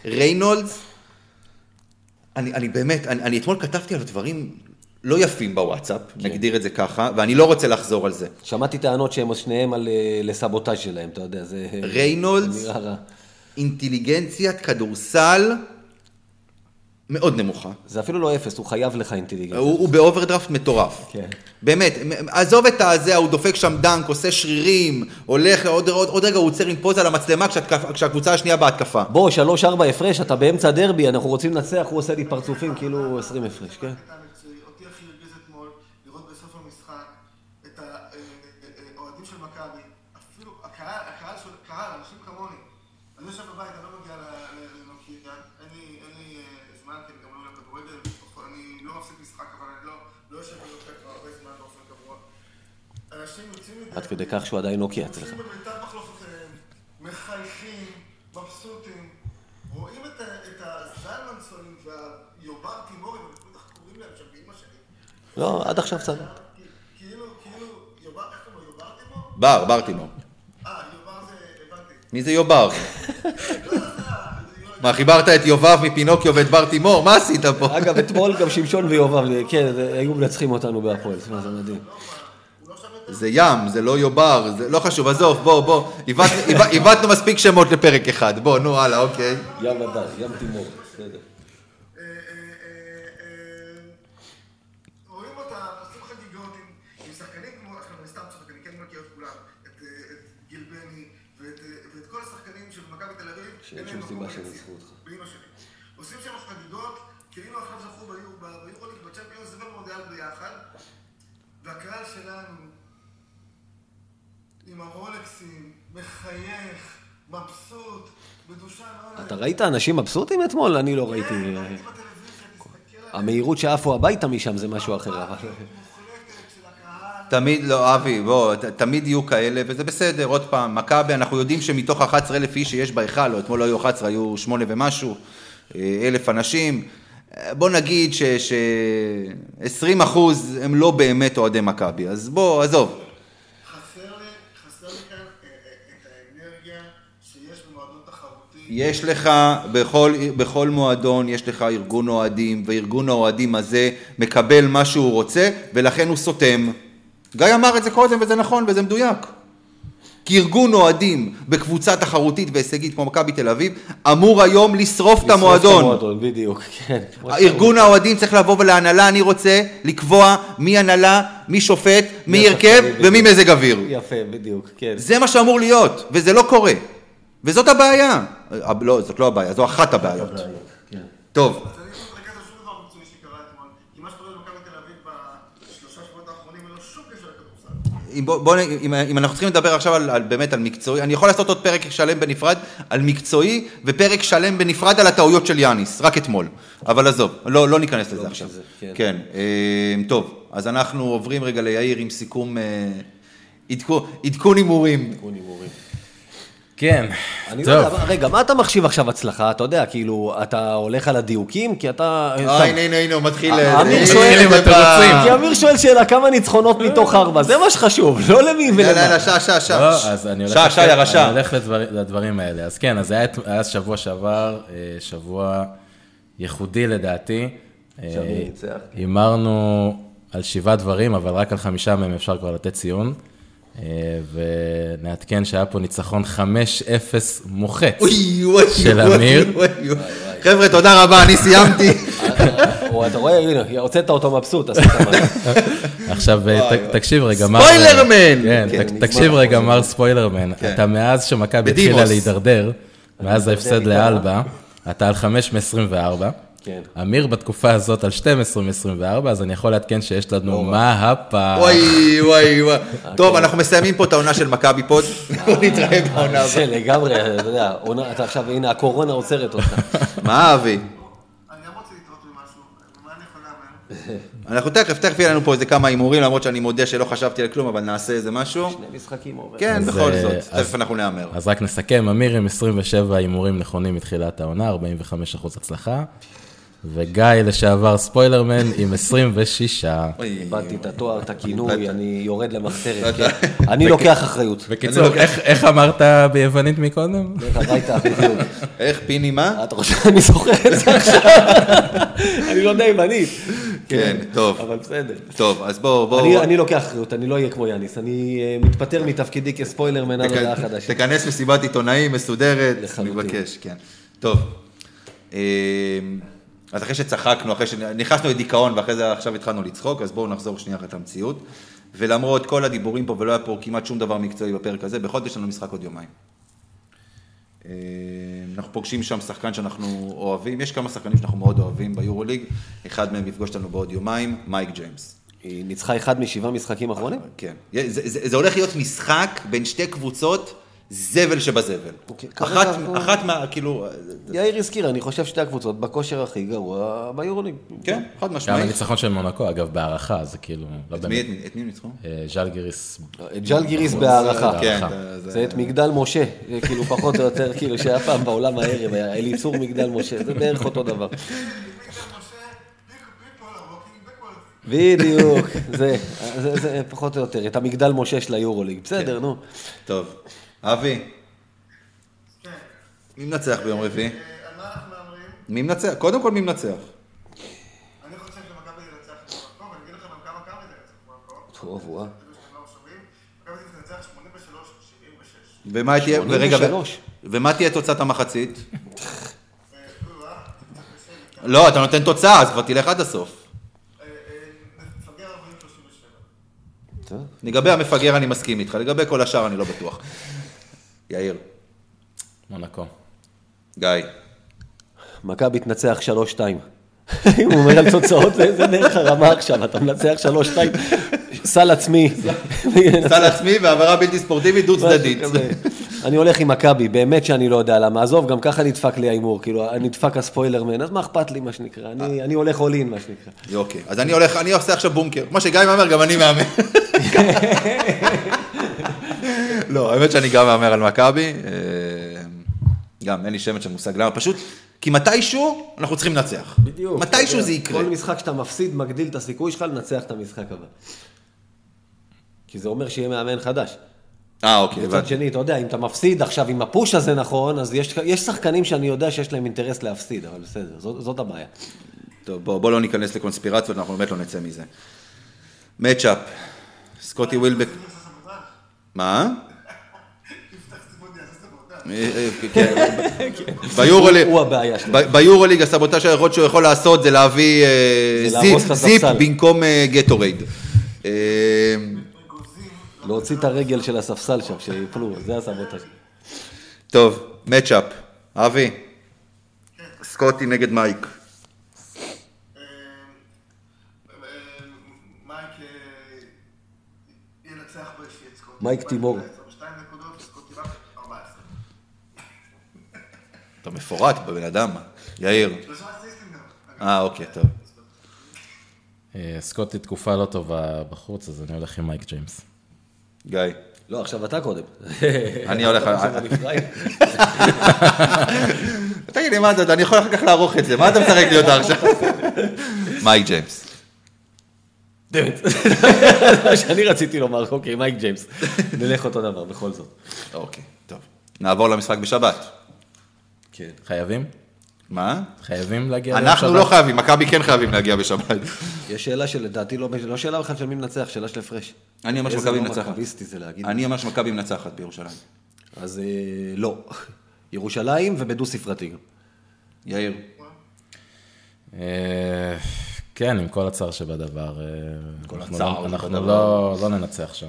Speaker 1: ריינולדס, אני, אני באמת, אני, אני אתמול כתבתי עליו דברים לא יפים בוואטסאפ,
Speaker 2: כן.
Speaker 1: נגדיר את זה ככה, ואני לא רוצה לחזור על זה.
Speaker 2: שמעתי טענות שהם שניהם על אה, לסבוטאז' שלהם, אתה יודע, זה...
Speaker 1: ריינולדס. אינטליגנציית כדורסל מאוד נמוכה.
Speaker 2: זה אפילו לא אפס, הוא חייב לך אינטליגנציה.
Speaker 1: הוא, הוא באוברדרפט מטורף.
Speaker 2: כן.
Speaker 1: באמת, עזוב את הזה, הוא דופק שם dunk, עושה שרירים, הולך, עוד, עוד, עוד רגע הוא עוצר עם פוזה למצלמה כשהקבוצה השנייה בהתקפה.
Speaker 2: בוא, שלוש-ארבע הפרש, אתה באמצע דרבי, אנחנו רוצים לנצח, הוא עושה לי פרצופים כאילו 20 הפרש, כן? עד כדי כך שהוא עדיין נוקיה אצלך.
Speaker 4: יוצאים במיטב מחלופותיהם, מחייכים, מבסוטים, רואים את ה- את הזלמנסונים והיובר תימורים, אני לא יודע איך קוראים להם שם באמא שלי.
Speaker 2: לא, עד עכשיו בסדר.
Speaker 4: כאילו, כאילו, יובר, איך קוראים לו, יובר תימור?
Speaker 1: בר, בר תימור.
Speaker 4: אה, יובר זה, הבנתי.
Speaker 1: מי זה יובר? מה, חיברת את יובב מפינוקיו ואת בר תימור? מה עשית פה?
Speaker 2: אגב, אתמול גם שמשון ויובב, כן, היו מנצחים אותנו בהפועל, זה מדהים.
Speaker 1: זה ים, זה לא יובר, זה לא חשוב, עזוב, בוא, בוא, עיוותנו מספיק שמות לפרק אחד, בוא, נו, הלאה, אוקיי.
Speaker 2: ים הדר, ים תימור, בסדר. שאין שום סיבה שהם יצחו אותך.
Speaker 4: עושים שם חגיגות, כאילו עכשיו זכו ביורוליג, בצ'מפיונס ובמונדיאל ביחד, והקהל שלנו עם הרולקסים, מחייך, מבסוט, מדושן עונג.
Speaker 2: אתה ראית אנשים מבסוטים אתמול? אני לא ראיתי.
Speaker 4: כן, ראיתי בטלוויזיה,
Speaker 2: המהירות שעפו הביתה משם זה משהו אחר.
Speaker 1: תמיד, לא, אבי, בוא, ת- תמיד יהיו כאלה, וזה בסדר, עוד פעם, מכבי, אנחנו יודעים שמתוך 11,000 איש שיש בהיכל, או אתמול לא היו 11, היו שמונה ומשהו, אה, אלף אנשים, אה, בוא נגיד ש-20 אחוז הם לא באמת אוהדי מכבי, אז בוא, עזוב. יש לך, בכל, בכל מועדון יש לך ארגון אוהדים, וארגון האוהדים הזה מקבל מה שהוא רוצה, ולכן הוא סותם. גיא אמר את זה קודם, וזה נכון, וזה מדויק. כי ארגון אוהדים בקבוצה תחרותית והישגית כמו מכבי תל אביב, אמור היום לשרוף את המועדון.
Speaker 2: בדיוק, כן.
Speaker 1: ארגון האוהדים צריך לבוא ולהנהלה, אני רוצה לקבוע מי הנהלה, מי שופט, מי הרכב ומי. מזג אוויר.
Speaker 2: יפה, בדיוק, כן.
Speaker 1: זה מה שאמור להיות, וזה לא קורה. וזאת הבעיה. אה, לא, זאת לא הבעיה, זו אחת הבעיות.
Speaker 2: כן.
Speaker 1: טוב,
Speaker 4: לא.
Speaker 1: אם, בוא, בוא, אם, אם אנחנו צריכים לדבר עכשיו על, על, באמת על מקצועי, אני יכול לעשות עוד פרק שלם בנפרד על מקצועי, ופרק שלם בנפרד על הטעויות של יאניס, רק אתמול. אבל עזוב, לא, לא ניכנס לזה עכשיו.
Speaker 2: בשביל זה, כן.
Speaker 1: כן, אה, טוב, אז אנחנו עוברים רגע ליאיר עם סיכום, אה, עדכון- עדכון הימורים.
Speaker 2: תיקון הימורים.
Speaker 3: כן,
Speaker 2: אני לא יודע,
Speaker 3: טוב.
Speaker 2: רגע, מה אתה מחשיב עכשיו הצלחה? אתה יודע, כאילו, אתה הולך על הדיוקים? כי אתה...
Speaker 1: אה. הנה, הנה, הנה, הוא מתחיל...
Speaker 2: אה,
Speaker 1: אה,
Speaker 2: אמיר
Speaker 1: הנה,
Speaker 2: שואל. כי אמיר שואל שאלה, כמה ניצחונות מתוך ארבע? זה מה שחשוב, לא למי
Speaker 1: יאללה, יאללה,
Speaker 2: ולמה.
Speaker 1: שעה, שעה, שעה.
Speaker 3: לא, אני הולך...
Speaker 1: שעה, שעה,
Speaker 3: אני
Speaker 1: הרשע.
Speaker 3: הולך לדבר- לדברים האלה. אז כן, אז היה שבוע שעבר, אה, שבוע ייחודי לדעתי. אה,
Speaker 2: שעבור ניצח.
Speaker 3: הימרנו על שבעה דברים, אבל רק על חמישה מהם אפשר כבר לתת ציון. אה, ונעדכן שהיה פה ניצחון 5-0 מוחץ. של אמיר.
Speaker 1: חבר'ה, תודה רבה, אני סיימתי.
Speaker 2: אתה רואה, הנה, הוצאת אותו מבסוט, עשית משהו.
Speaker 3: עכשיו, אה. תקשיב רגע, מר...
Speaker 1: ספוילרמן!
Speaker 3: כן,
Speaker 1: כן,
Speaker 3: תקשיב רגע,
Speaker 2: החוזה.
Speaker 3: מר ספוילרמן.
Speaker 1: כן.
Speaker 3: אתה מאז שמכבי. התחילה להידרדר, מאז ההפסד
Speaker 2: איתה.
Speaker 3: לאלבה, אתה על 5 מ-24.
Speaker 2: כן.
Speaker 3: אמיר בתקופה הזאת על 12 מ-24, אז אני יכול לעדכן שיש לנו מה הפער.
Speaker 1: וואי, וואי, וואי. טוב, אנחנו מסיימים פה את העונה של מכבי פוד. בוא נתראה בעונה הבאה.
Speaker 2: זה לגמרי, אתה יודע, אתה עכשיו, הנה, הקורונה עוצרת אותך.
Speaker 1: מה, אבי?
Speaker 4: אני גם רוצה לטעות במשהו, מה אני יכול להמר?
Speaker 1: אנחנו תכף, תכף יהיה לנו פה איזה כמה הימורים, למרות שאני מודה שלא חשבתי על כלום, אבל נעשה איזה משהו.
Speaker 2: שני משחקים עובר.
Speaker 1: כן,
Speaker 3: אז,
Speaker 1: בכל
Speaker 3: אה,
Speaker 1: זאת,
Speaker 3: אז-
Speaker 1: תכף אנחנו נהמר.
Speaker 3: אז רק נסכם, אמיר עם 27 הימורים נכונים מתחילת העונה, 45% הצלחה, וגיא לשעבר ספוילרמן עם 26.
Speaker 1: אוי,
Speaker 2: איבדתי את התואר, את הכינוי, אני יורד למחתרת, כן. אני לוקח אחריות.
Speaker 3: בקיצור, איך- איך אמרת ביוונית מקודם?
Speaker 2: לך הביתה, בדיוק.
Speaker 1: איך, פיני מה?
Speaker 2: אתה חושב שאני זוכר את זה עכשיו? אני לא יודע יוונית.
Speaker 1: כן, טוב.
Speaker 2: אבל בסדר.
Speaker 1: טוב, אז בואו, בואו.
Speaker 2: אני אני לוקח אחריות, אני לא אהיה כמו יאניס. אני אה, מתפטר מתפקידי כספוילרמן עד הודעה חדשה.
Speaker 1: תכנס מסיבת עיתונאים מסודרת, אני. מבקש, כן. טוב. אז אחרי שצחקנו, אחרי שנכנסנו לדיכאון ואחרי זה עכשיו התחלנו לצחוק, אז בואו נחזור שנייה אחת למציאות. ולמרות כל הדיבורים פה ולא היה פה כמעט שום דבר מקצועי בפרק הזה, בכל זאת יש לנו משחק עוד יומיים. אמ, אנחנו פוגשים שם שחקן שאנחנו אוהבים, יש כמה שחקנים שאנחנו מאוד אוהבים ביורוליג, אחד מהם יפגוש אותנו בעוד יומיים, מייק ג'יימס.
Speaker 2: היא ניצחה אחד משבעה משחקים אחרונים?
Speaker 1: כן. זה, זה, זה הולך להיות משחק בין שתי קבוצות, זבל שבזבל.
Speaker 2: אוקיי,
Speaker 1: אחת,
Speaker 2: אנחנו-
Speaker 1: אחת מה, כאילו,
Speaker 2: יאיר הזכיר, אני חושב שתי הקבוצות בכושר הכי גרוע ביורוליג.
Speaker 1: כן, חד
Speaker 3: גם
Speaker 1: משמעית.
Speaker 3: הניצחון של מונקו, אגב, בהערכה, זה כאילו, לא
Speaker 1: את מי. את, הם ניצחו?
Speaker 3: אה, ז'לגיריס.
Speaker 2: ג'לגיריס בהערכה.
Speaker 1: כן,
Speaker 3: בהערכה.
Speaker 1: זה-
Speaker 2: זה את מגדל משה, כאילו פחות או יותר, כאילו שהיה פעם בעולם הערב, היה אליצור מגדל משה, זה בערך אותו דבר. בדיוק, זה, זה, זה פחות או יותר, את המגדל משה של היורוליג, בסדר, נו.
Speaker 1: טוב. אבי,
Speaker 4: כן.
Speaker 1: מי מנצח ביום רביעי?
Speaker 4: אה, על מה אנחנו מהמרים?
Speaker 1: מי מנצח? קודם כל מי מנצח?
Speaker 4: אני חושב שמכבי ינצח את מונקו, ואני אגיד לכם על כמה מכבי תנצח את מונקו.
Speaker 2: טוב.
Speaker 4: תדעו שאתם לא שומעים. מכבי תנצח 83-76.
Speaker 1: ומה תהיה,
Speaker 2: 83.
Speaker 1: ומה תהיה תוצאת המחצית?
Speaker 4: אה, אה.
Speaker 1: לא, אתה נותן תוצאה, אז כבר תלך עד הסוף.
Speaker 4: אה, אה, 40-37.
Speaker 2: טוב.
Speaker 1: לגבי המפגר אני מסכים איתך, לגבי כל השאר אני לא בטוח. יאיר.
Speaker 3: מונקו.
Speaker 1: גיא.
Speaker 2: מכבי תנצח 3-2. אם הוא אומר על תוצאות, זה זה דרך הרמה עכשיו, אתה מנצח 3-2, סל עצמי.
Speaker 1: סל עצמי ועבירה בלתי ספורטיבית דו צדדית.
Speaker 2: משהו כזה. אני הולך עם מכבי, באמת שאני לא יודע למה. עזוב, גם ככה נדפק לי ההימור, כאילו, נדפק הספוילרמן, אז מה אכפת לי, מה שנקרא? אני- אני הולך in, מה שנקרא.
Speaker 1: אוקיי, אז אני הולך, אני עושה עכשיו בונקר. כמו שגיא מהמר, גם אני מהמר. לא, האמת שאני גם מהמר על מכבי. אה, גם, אין לי שמץ של מושג למה, פשוט, כי מתישהו אנחנו צריכים לנצח.
Speaker 2: בדיוק.
Speaker 1: מתישהו
Speaker 2: יודע,
Speaker 1: זה יקרה.
Speaker 2: כל משחק שאתה מפסיד מגדיל את הסיכוי שלך לנצח את המשחק הבא. כי זה אומר שיהיה מאמן חדש.
Speaker 1: אה, אוקיי,
Speaker 2: מצד
Speaker 1: הבנתי.
Speaker 2: שני, אתה יודע, אם אתה מפסיד עכשיו עם הפוש הזה נכון, אז יש, יש שחקנים שאני יודע שיש להם אינטרס להפסיד, אבל בסדר, זאת, זאת הבעיה.
Speaker 1: טוב, בוא, בוא לא ניכנס לקונספירציות, אנחנו באמת לא נצא מזה. מצ'אפ, סקוטי ווילבק... מה?
Speaker 4: יפתח סיבודי, יעשה סבוטאז'.
Speaker 1: אה, אה, כן. ביורוליג,
Speaker 2: הוא הבעיה שלו.
Speaker 1: ב- ביורוליג הסבוטאז' היחיד שהוא יכול לעשות זה להביא אה, זיפ-. במקום אה, גטורייד. אה,
Speaker 2: להוציא את הרגל של הספסל שם, שיפלו, זה הסבוטאז'.
Speaker 1: טוב, מצ'אפ, אבי, סקוטי נגד מייק.
Speaker 4: אה, אה, אה.
Speaker 2: מייק תימור.
Speaker 1: אתה מפורט בבן אדם, יאיר. אה, אוקיי, טוב.
Speaker 3: אה, סקוטי תקופה לא טובה בחוץ, אז אני הולך עם מייק ג'יימס.
Speaker 1: גיא.
Speaker 2: לא, עכשיו אתה קודם.
Speaker 1: אני הולך... תגיד לי, מה אתה, אני יכול אחר כך לערוך את זה, מה אתה משחק לי אותה עכשיו? מייק ג'יימס.
Speaker 2: באמת. זה מה שאני רציתי לומר, אוקיי, מייק ג'יימס. נלך אותו דבר, בכל זאת.
Speaker 1: אוקיי, טוב. נעבור למשחק בשבת.
Speaker 2: כן.
Speaker 3: חייבים?
Speaker 1: מה?
Speaker 3: חייבים להגיע
Speaker 1: אנחנו
Speaker 3: ליום
Speaker 1: לא? חייבים, מכבי כן חייבים להגיע בשבת.
Speaker 2: יש שאלה שלדעתי לא, לא שאלה בכלל של מי מנצח, שאלה של הפרש.
Speaker 1: אני אומר שמכבי
Speaker 2: לא
Speaker 1: מנצחת. אני אומר שמכבי מנצחת בירושלים.
Speaker 2: אז אה, לא. ירושלים ובדו ספרתי גם.
Speaker 1: יאיר.
Speaker 3: אה, כן, עם כל הצער שבדבר. אה,
Speaker 2: כל
Speaker 3: אנחנו
Speaker 2: הצער
Speaker 3: לא- אנחנו
Speaker 2: שבדבר.
Speaker 3: לא לא ננצח שם.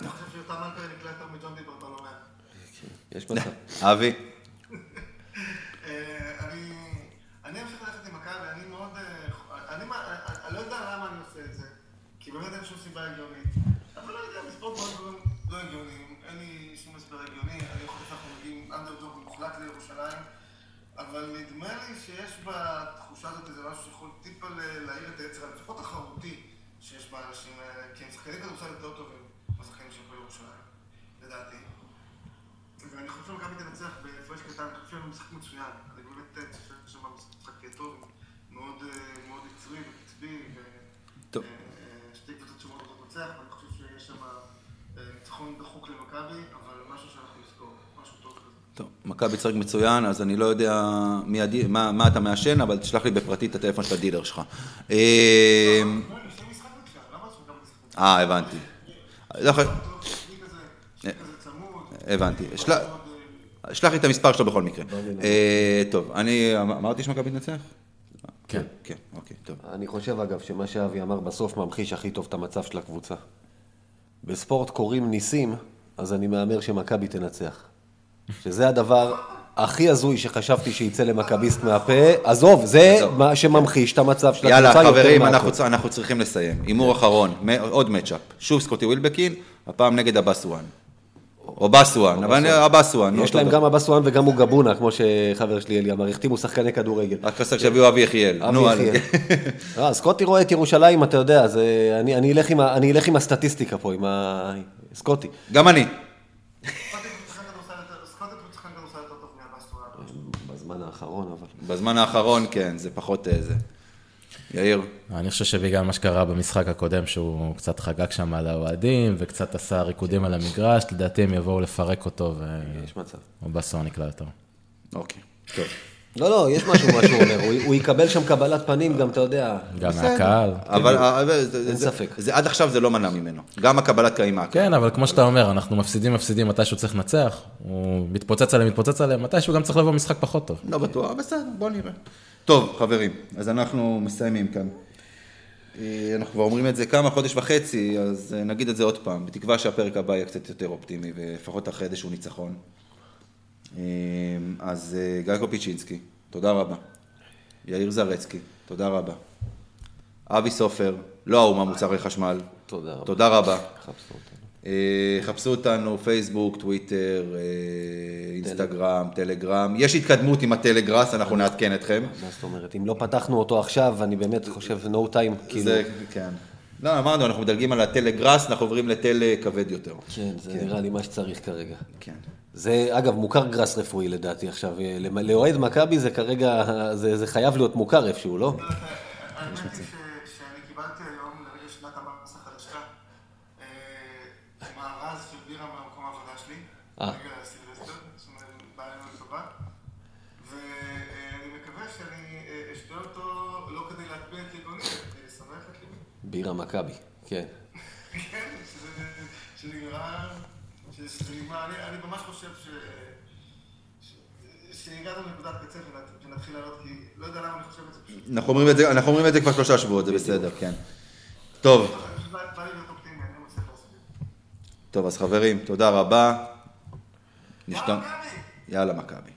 Speaker 4: אני חושב שיותם אלפר נקלע יותר מג'ון דיבר בלומד.
Speaker 2: יש מצב.
Speaker 1: אבי.
Speaker 4: אה, אני אני אמשיך ללכת עם מכבי, אני מאוד... אה, אני מה- אני- אני לא יודע למה אני עושה את זה, כי באמת אין שום סיבה הגיונית. אבל לא יודע, מספור דברים דברים לא הגיוניים, אין לי שום הסבר הגיוני, אני חושב שאנחנו מגיעים אנדרדוג מוחלט לירושלים, אבל נדמה לי שיש בתחושה הזאת איזה משהו שיכול טיפה להעיר את היצר, לפחות תחרותי, שיש באנשים האלה, כי הם שחקנים כדורסל יותר טובים מהשחקנים של ירושלים, לדעתי. ואני חושב שמכבי תנצח בהפרש קטן, אני חושב שהם משחק מצוין. אני באמת אה, חושב שם משחק טוב, מאוד אה, מאוד יצרי וקצבי,
Speaker 1: טוב.
Speaker 4: ושתי קבוצות שמאוד רוצות לנצח, ואני חושב שיש שם אה, ניצחון דחוק למכבי, אבל משהו שאנחנו נזכור, משהו טוב.
Speaker 1: טוב, מכבי צחק מצוין, אז אני לא יודע מי הדי- מה מה אתה מעשן, אבל תשלח לי בפרטי את הטלפון של הדילר שלך. אה,
Speaker 4: תשחק?
Speaker 1: אה, הבנתי. לא. הבנתי. שלח- לי את המספר שלו בכל מקרה. אה, טוב, אני אמ- אמרתי שמכבי תנצח?
Speaker 3: כן.
Speaker 1: כן, אוקיי, טוב.
Speaker 2: אני חושב, אגב, שמה שאבי אמר בסוף ממחיש הכי טוב את המצב של הקבוצה. בספורט קוראים ניסים, אז אני מהמר שמכבי תנצח. שזה הדבר הכי הזוי שחשבתי שיצא למכביסט מהפה. עזוב, זה
Speaker 1: עזוב.
Speaker 2: מה שממחיש את המצב של
Speaker 1: יאללה,
Speaker 2: הקבוצה יותר
Speaker 1: חברים,
Speaker 2: מהכל.
Speaker 1: אנחנו צ- אנחנו צריכים לסיים. הימור אחרון, עוד מצ'אפ. שוב סקוטי ווילבקין, הפעם נגד אבסואן. או בסואן, אבל אבסואן.
Speaker 2: יש להם. גם אבסואן וגם מוגבונה, כמו שחבר שלי אלי אמר, החתימו שחקני כדורגל.
Speaker 1: רק חסר שיביאו אבי יחיאל.
Speaker 2: אבי. יחיאל. אה, סקוטי רואה את ירושלים, אתה יודע, אני- אלך עם ה- אני אלך עם הסטטיסטיקה פה, עם ה... סקוטי.
Speaker 1: גם אני.
Speaker 4: סקוטי הוא שחקן כדורסל יותר- סקוטי הוא שחקן כדורסל יותר טוב מהבסטואר.
Speaker 2: בזמן האחרון, אבל...
Speaker 1: בזמן האחרון, כן, זה פחות אה, זה. יאיר.
Speaker 3: אני חושב שבגלל מה שקרה במשחק הקודם, שהוא קצת חגג שם על האוהדים, וקצת עשה ריקודים על המגרש, לדעתי הם יבואו לפרק אותו,
Speaker 2: יש מצב.
Speaker 3: ובסור נקלע יותר.
Speaker 1: אוקיי, טוב.
Speaker 2: לא, לא, יש משהו מה שהוא אומר, הוא- יקבל שם קבלת פנים, גם אתה יודע.
Speaker 3: גם מהקהל.
Speaker 1: אבל זה-
Speaker 2: אין
Speaker 1: זה-
Speaker 2: ספק.
Speaker 1: עד עכשיו זה לא מנע ממנו. גם הקבלת קהים מהקהל.
Speaker 3: כן, אבל כמו שאתה אומר, אנחנו מפסידים, מפסידים מתי שהוא צריך לנצח, הוא מתפוצץ עליהם, מתפוצץ עליהם, מתי שהוא גם צריך לבוא משחק פחות טוב.
Speaker 1: לא בטוח, בסדר, בוא נראה. טוב, חברים, אז אנחנו מסיימים כאן. אה, אנחנו כבר אומרים את זה כמה חודש וחצי, אז אה, נגיד את זה עוד פעם, בתקווה שהפרק הבא יהיה קצת יותר אופטימי, ולפחות אחרי איזשהו ניצחון. אה, אז אה, גיא קופיצ'ינסקי, תודה רבה. יאיר זרצקי, תודה רבה. אבי סופר, לא האומה מוצרי חשמל.
Speaker 2: תודה רבה.
Speaker 1: תודה רבה.
Speaker 2: חפשו אותנו.
Speaker 1: אה, חפשו אותנו, פייסבוק, טוויטר, אה, אינסטגרם, טלגרם. יש התקדמות עם הטלגראס, אנחנו נעדכן אתכם.
Speaker 2: מה זאת אומרת? אם לא פתחנו אותו עכשיו, אני באמת חושב no time, כאילו...
Speaker 1: זה, כן. לא, אמרנו, אנחנו מדלגים על הטלגראס, אנחנו עוברים לטל כבד יותר.
Speaker 2: כן, זה נראה לי מה שצריך כרגע.
Speaker 1: כן.
Speaker 2: זה, אגב, מוכר גראס רפואי לדעתי עכשיו. אה, לאוהד מכבי זה כרגע, זה, זה חייב להיות מוכר איפשהו, לא?
Speaker 4: האמת היא שאני קיבלתי היום, לרגע שנת המס החדשה, אה, מארז של בירה מהמקום העבודה שלי.
Speaker 2: אה.
Speaker 4: רגע סילבסטר, זאת אומרת, בא אלינו לטובה. ואני מקווה שאני אה, אשתה אותו לא כדי להטביע את יגוני, אלא כדי לשמח את ליבי.
Speaker 2: בירה מכבי, כן.
Speaker 4: כן, שזה- נגמר, אני, אני ממש חושב ש... שהגענו לנקודת קצה ונת- ונתחיל לעלות, כי לא יודע למה אני חושב את זה פשוט.
Speaker 1: אנחנו אומרים את זה, כבר שלושה שבועות, זה בסדר, כן. טוב,
Speaker 4: לא.
Speaker 1: טוב, אז חברים, תודה רבה.
Speaker 4: יאללה,
Speaker 1: נשתמע.
Speaker 4: מכבי!
Speaker 1: יאללה, מכבי.